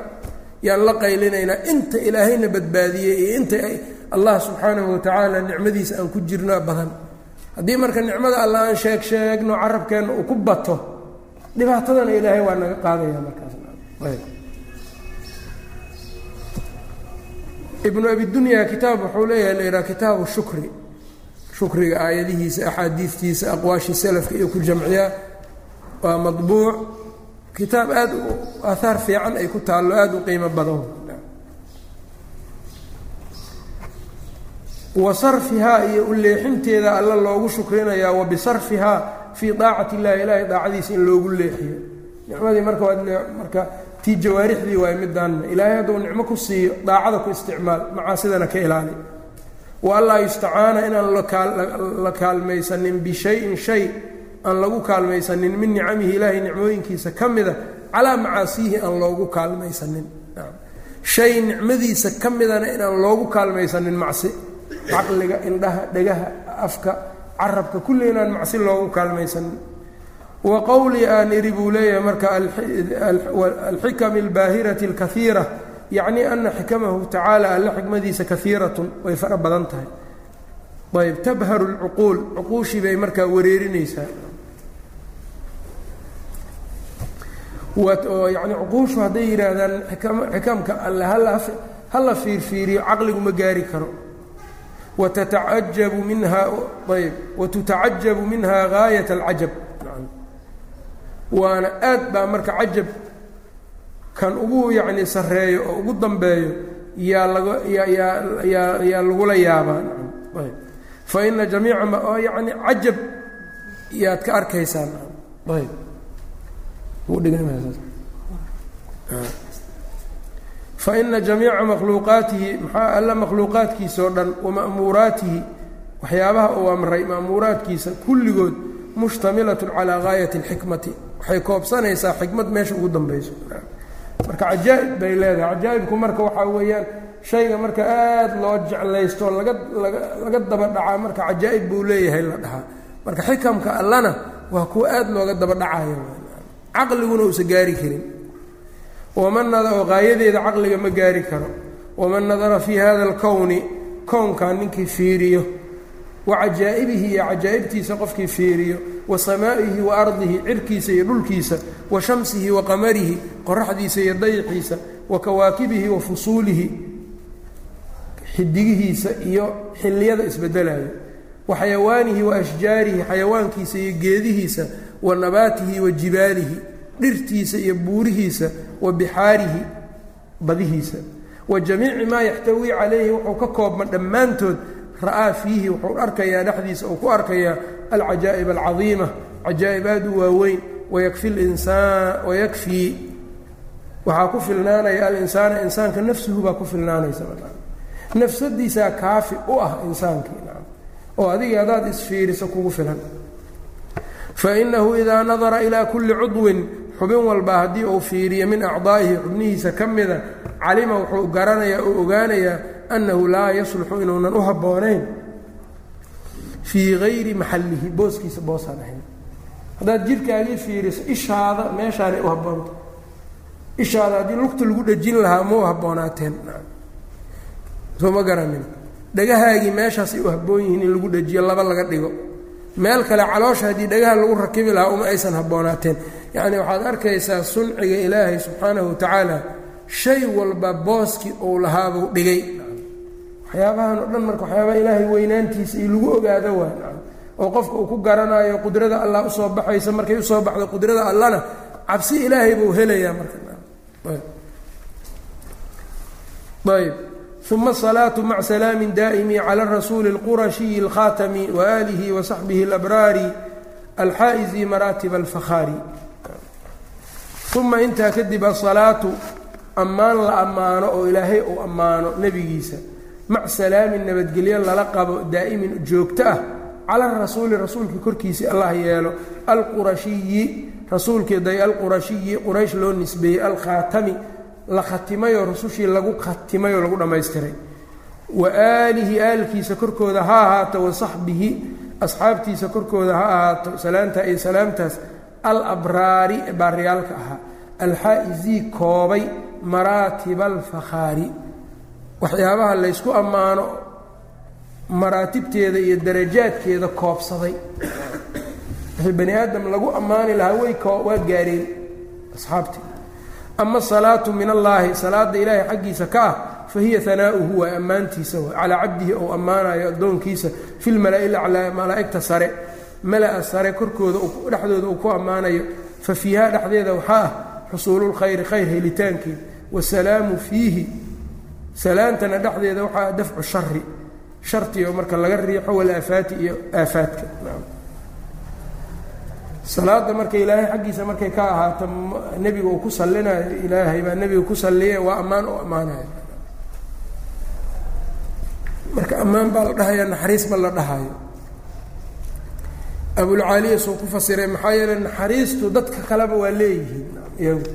yaan la qaylinaynaa inta ilaahayna badbaadiyey iyo inta allah subxaanahu watacaala nicmadiisa aan ku jirno badan. Haddii marka nicmada alla aan sheeg sheegno carabkeenna uu ku bato dhibaatadana ilaahay waa naga qaadaya markaas. Ibnu abidunya kitaab wuxuu leeyahay la yidhaha kitaabu shukri. Shukriga aayadihiisa axaadiistiisa aqwaashii salafka iyo ku jamciyaa waa maطbuuc kitaab aad aahaar fiican ay ku taallo aada u qiimo badan. Wa sarfihaa iyo u leexinteeda alla loogu shukrinayaa wa bisarfihaa fii daacati illahi ilaahay daacadiisa in loogu leexiyo. Nicmadii marka marka tii jawaarixdii waay midaanna ilaahay hadduu nicmo ku siiyo daacada ku isticmaal macaasidana ka ilaali. Wa allaa yustacaana inaan la kaalmaysanin bishayin shay aan lagu kaalmaysanin min nicamihi ilaahay nicmooyinkiisa ka mida calaa macaasiihi aan loogu kaalmaysanin. Shay nicmadiisa ka midana inaan loogu kaalmaysanin macsi. Caqliga indhaha dhegaha afka carabka kulli inaan macsi loogu kaalmaysanin wa qowlii aan idhi buu leeyahay marka alxikami albaahirati alkaiira yacni ana xikamahu tacaala alle xikmadiisa kaiiratun way fara badan tahay. Ayb tabharu lcuquul cuquushii bay markaa wareerinaysaa. Yani cuquushu hadday yidhaahdaan xikamka alle hala fiirfiiriyo caqligu ma gaari karo watatacajabu minha ayb watutacajabu minha gaayat alcajab waana aad baa marka cajab kan ugu yacni sarreeyo oo ugu dambeeyo yaa laga yaa yaa yaa lagula yaabaa ayb fa ina jamiica ma oo yacni cajab yaad ka arkaysaan ayb faina jamiica makhluuqaatihi maxaa alla makhluuqaadkiisa oo dhan wama'muuraatihi waxyaabaha uu amray ma'muuraadkiisa kulligood mushtamilatun calaa gaayati اlxikmati waxay koobsanaysaa xikmad meesha ugu dambayso. Marka cajaa'ib bay leedahay. Cajaa'ibku marka waxaa weeyaan shayga marka aada loo jeclaysto laga laga laga daba marka cajaa'ib buu leeyahay la dhahaa. Marka xikamka allana waa kuwa aada looga daba dhacayo caqliguna uusa gaari karin waman oo qaayadeeda caqliga ma gaari karo waman nadara fii hada alkowni kownkan ninkii fiiriyo wa cajaa'ibihi iyo cajaa'ibtiisa qofkii fiiriyo wa samaa'ihi wa ardihi cirkiisa iyo dhulkiisa wa shamsihi wa qamarihi qoraxdiisa iyo dayixiisa wa kawaakibihi wa fusuulihi xidigihiisa iyo xilliyada isbedelayo wa xayawaanihi wa ashjaarihi xayawaankiisa iyo geedihiisa wa nabaatihi wa jibaalihi dhirtiisa iyo buurihiisa wa bixaarihi badihiisa. Wa jamiici maa yaxtawii calayhi wuxuu ka koobma dhammaantood. Ra'aa fiihi wuxuu arkayaa dhexdiisa uu ku arkayaa alcajaa'ib alcadiima. Cajaa'ib aad u waaweyn. Wayakfi linsaan wayakfii waxaa ku filnaanaya alinsaana insaanka nafsuhu baa ku filnaanaysa nafsadiisaa kaafi u ah insaankii oo adiga haddaad isfiiriso kugu filan. Fainahu idaa nadara ilaa kulli cudwin xubin walba haddii uu fiiriyo min acdaa'ihi xubnihiisa ka mida calima wuxuu garanayaa oo ogaanayaa annahu laa yasluxu inuunan u habboonayn fii gayri maxallihi booskiisa boosaan ahayn. Haddaad jidhkaagii fiiriso ishaada meeshaanay u habboonta ishaada haddii lugta lagu dhejin lahaa ma u habboonaateen soo ma garanin dhagahaagii meeshaasay u habboon yihiin in lagu dhejiyo laba laga dhigo meel kale caloosha haddii dhagaha lagu rakibi lahaa uma aysan habboonaateen yacni waxaad arkaysaa sunciga ilaahay subxaanahu wa tacaala shay walba booskii uu lahaabuu dhigay. Waxyaabahan oo dhan marka waxyaabaha ilaahay weynaantiisa iyo lagu ogaado waa oo qofka uu ku garanayo qudrada allah u soo baxaysa markay u soo baxdo qudrada allana cabsi ilaahay buu helayaa markaayb uma asalaatu maca salaami daa'imi cala rasuuli اlqurashiyi اlkhaatami waaalihi wasaxbihi اlabraari alxaa'izi maraatib alfakhaari uma intaa kadib asalaatu ammaan la ammaano oo ilaahay uu ammaano nebigiisa mac salaamin nabadgelyo lala qabo daa'imin joogto ah cala rasuuli rasuulka korkiisa allah yeelo alqurashiyi rasuulkii day alqurashiyi quraysh loo nisbeeyey alkhaatami la khatimayoo rusushii lagu khatimayoo lagu dhammaystiray. Wa aalihi aalkiisa korkooda ha ahaato wa saxbihi asxaabtiisa korkooda ha ahaato salaantaa iyo salaamtaas alabraari ee baariyaalka ahaa. Alxaa'izii koobay maraatiba alfakhaari waxyaabaha laysku ammaano maraatibteeda iyo darajaadkeeda koobsaday. Wixii bani aadam lagu ammaani lahaa way waa gaareen asxaabtii ama asalaatu min allaahi salaada ilaahay xaggiisa ka ah fa hiya waa ammaantiisa wa calaa cabdihi ou ammaanayo addoonkiisa fi lmala'i laclaa malaa'igta sare. Mala'a sare korkooda dhexdooda uu ku ammaanayo fa fiiha dhexdeeda waxaa ah xusuululkhayri khayr helitaankeed wasalaamu fiihi. Salaantana dhexdeeda waxaa dafcu shari sharti oo marka laga riixo walaafaati iyo aafaadka salaada marka ilaahay xaggiisa markay ka ahaato nebiga uu ku sallinayo ilaahay baa nebiga ku salliye waa ammaan oo ammaanayo marka ammaan baa la dhahaya naxariis ma la dhahayo. Abulcaaliya suu ku fasiray maxaa yeeley naxariistu dadka kaleba waa leeyihiin. Iyagu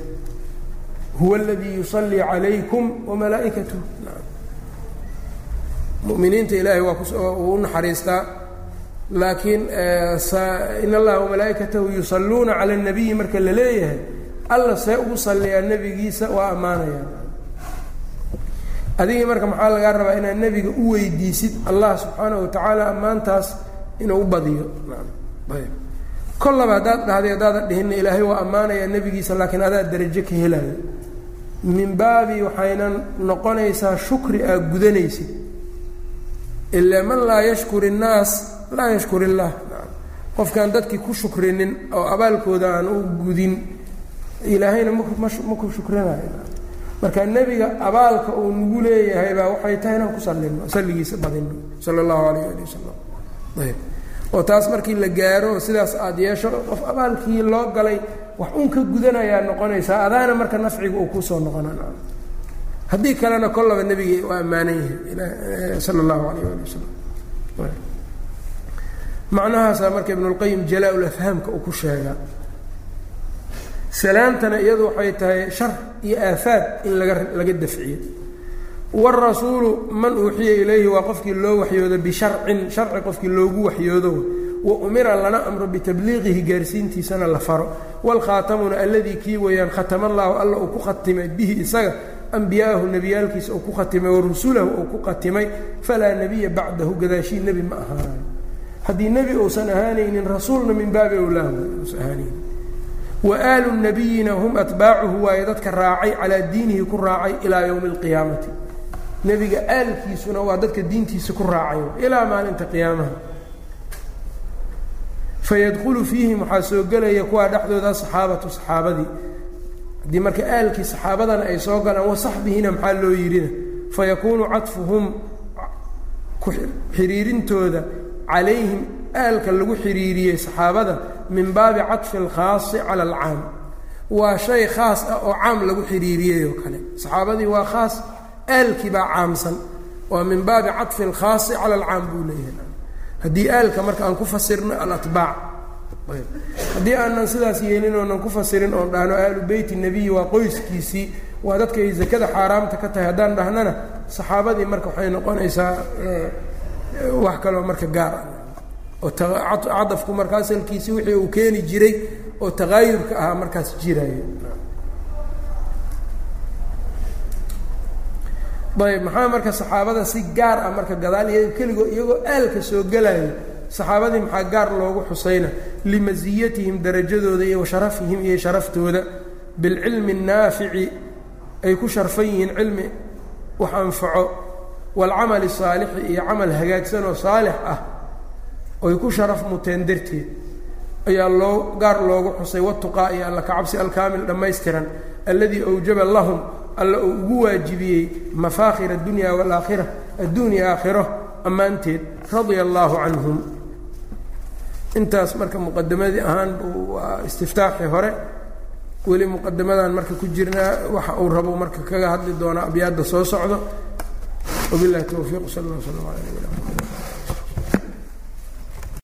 huwa aladii yusallii calaykum wamalaa'ikatuh muminiinta ilaahay waa uu u naxariistaa laakiin in allaha wamalaa'ikatahu yusalluuna cala اnabiyi marka la leeyahay alla see ugu salliyaa nebigiisa waa ammaanaya. Adigii marka maxaa lagaa rabaa inaad nebiga u weydiisid allah subxaanahu watacaala ammaantaas inuu u badiyo? Kollaba haddaad dhahday haddaadan dhihinna ilaahay waa ammaanayaa nebigiisa laakiin adaa darajo ka helayo min baabi waxayna noqonaysaa shukri aad gudanaysid. Ilaa man laa yashkur innaas laa yashkur illaah. Qofkaan dadkii ku shukrinin oo abaalkooda aan u gudin ilaahayna ma ku shukrinayo marka nebiga abaalka uu nagu leeyahay baa waxay tahay inaan ku sallino salligiisa badino sala allahu alayh ali wasalam ayb. Oo taas markii la gaaro sidaas aada yeesho qof abaalkii loo galay wax un ka gudanayaa noqonaysaa adaana marka nafciga uu ku soo noqona haddii kalena kollaba nebiga waa ammaanan yahay sala allahu alayh ali wasalam macnahaasaa marka ibnulqayim jalaa-ul afhaamka uu ku sheegaa salaamtana iyadu waxay tahay shar iyo aafaad in laga laga dafciyo. Wاrasuulu man uuxiya ilayhi waa qofkii loo waxyoodo bisharcin sharci qofkii loogu waxyoodo. Wa umira lana amro bitabliiqihi gaarsiintiisana la faro. Wاlkhaatamuna alladii kii weeyaan khatama allahu alla uu ku khatimay bihi isaga. Ambiyaahu nebiyaalkiisa uu ku khatimay warusulahu uu ku khatimay. Falaa nebiya bacdahu gadaashii nebi ma ahaanayo haddii nebi uusan ahaanaynin rasuulna min baabi uusan ahaanaynin. Waalu nabiyina hum atbaacuhu waaye dadka raacay calaa diinihi ku raacay ilaa yowmi اlqiyaamati nebiga aalkiisuna waa dadka diintiisa ku raacay ilaa maalinta qiyaamaha. Fayadkhulu fiihim waxaa soo gelaya kuwaa dhexdooda saxaabatu saxaabadii. Haddii marka aalkii saxaabadana ay soo galaan wasaxbihina maxaa loo yidhina fayakuunu cadfuhum xiriirintooda calayhim aalka lagu xiriiriyey saxaabada min baabi cadfi alkhaasi cala alcaam. Waa shay khaas ah oo caam lagu xiriiriyey oo kale. Saxaabadii waa khaas aalkii baa caamsan. Waa min baabi cadfi alkhaasi cala alcaam buu leeyahay. Haddii aalka marka aan ku fasirno alatbaac haddii aanan sidaas yeelin oonan ku fasirin oon dhahno aalu beyti nebiyi waa qoyskiisii waa dadka ay zakada xaaraamta ka tahay haddaan dhahnana saxaabadii marka waxay noqonaysaa wax kaloo marka gaar ah. oo cadafku marka asalkiisii wixii uu keeni jiray oo taqaayurka ahaa markaas jiraayo. Ayb maxaa marka saxaabada si gaar ah marka gadaal iyaga keligoo iyagoo aalka soo gelayo saxaabadii maxaa gaar loogu xusayna? Limasiyatihim darajadooda iyo washarafihim iyo sharaftooda. Bilcilmi الnaafici ay ku sharfan yihiin cilmi wax anfaco waalcamali saalixi iyo camal hagaagsan oo saalix ah oy ku sharaf muteen darteed ayaa loo gaar loogu xusay watuqaa iyo alla kacabsi alkaamil dhammaystiran alladii awjaba lahum alla uu ugu waajibiyey mafaakhir addunya waalaakhira adduunya aakhiro ammaanteed radia allaahu canhum intaas marka muqadamadii ahaan waa istiftaaxii hore weli muqadamadan marka ku jirnaa waxa uu rabo marka kaga hadli doonaa abyaadda soo socdo wabilahi towfiiq sal slam ala nabina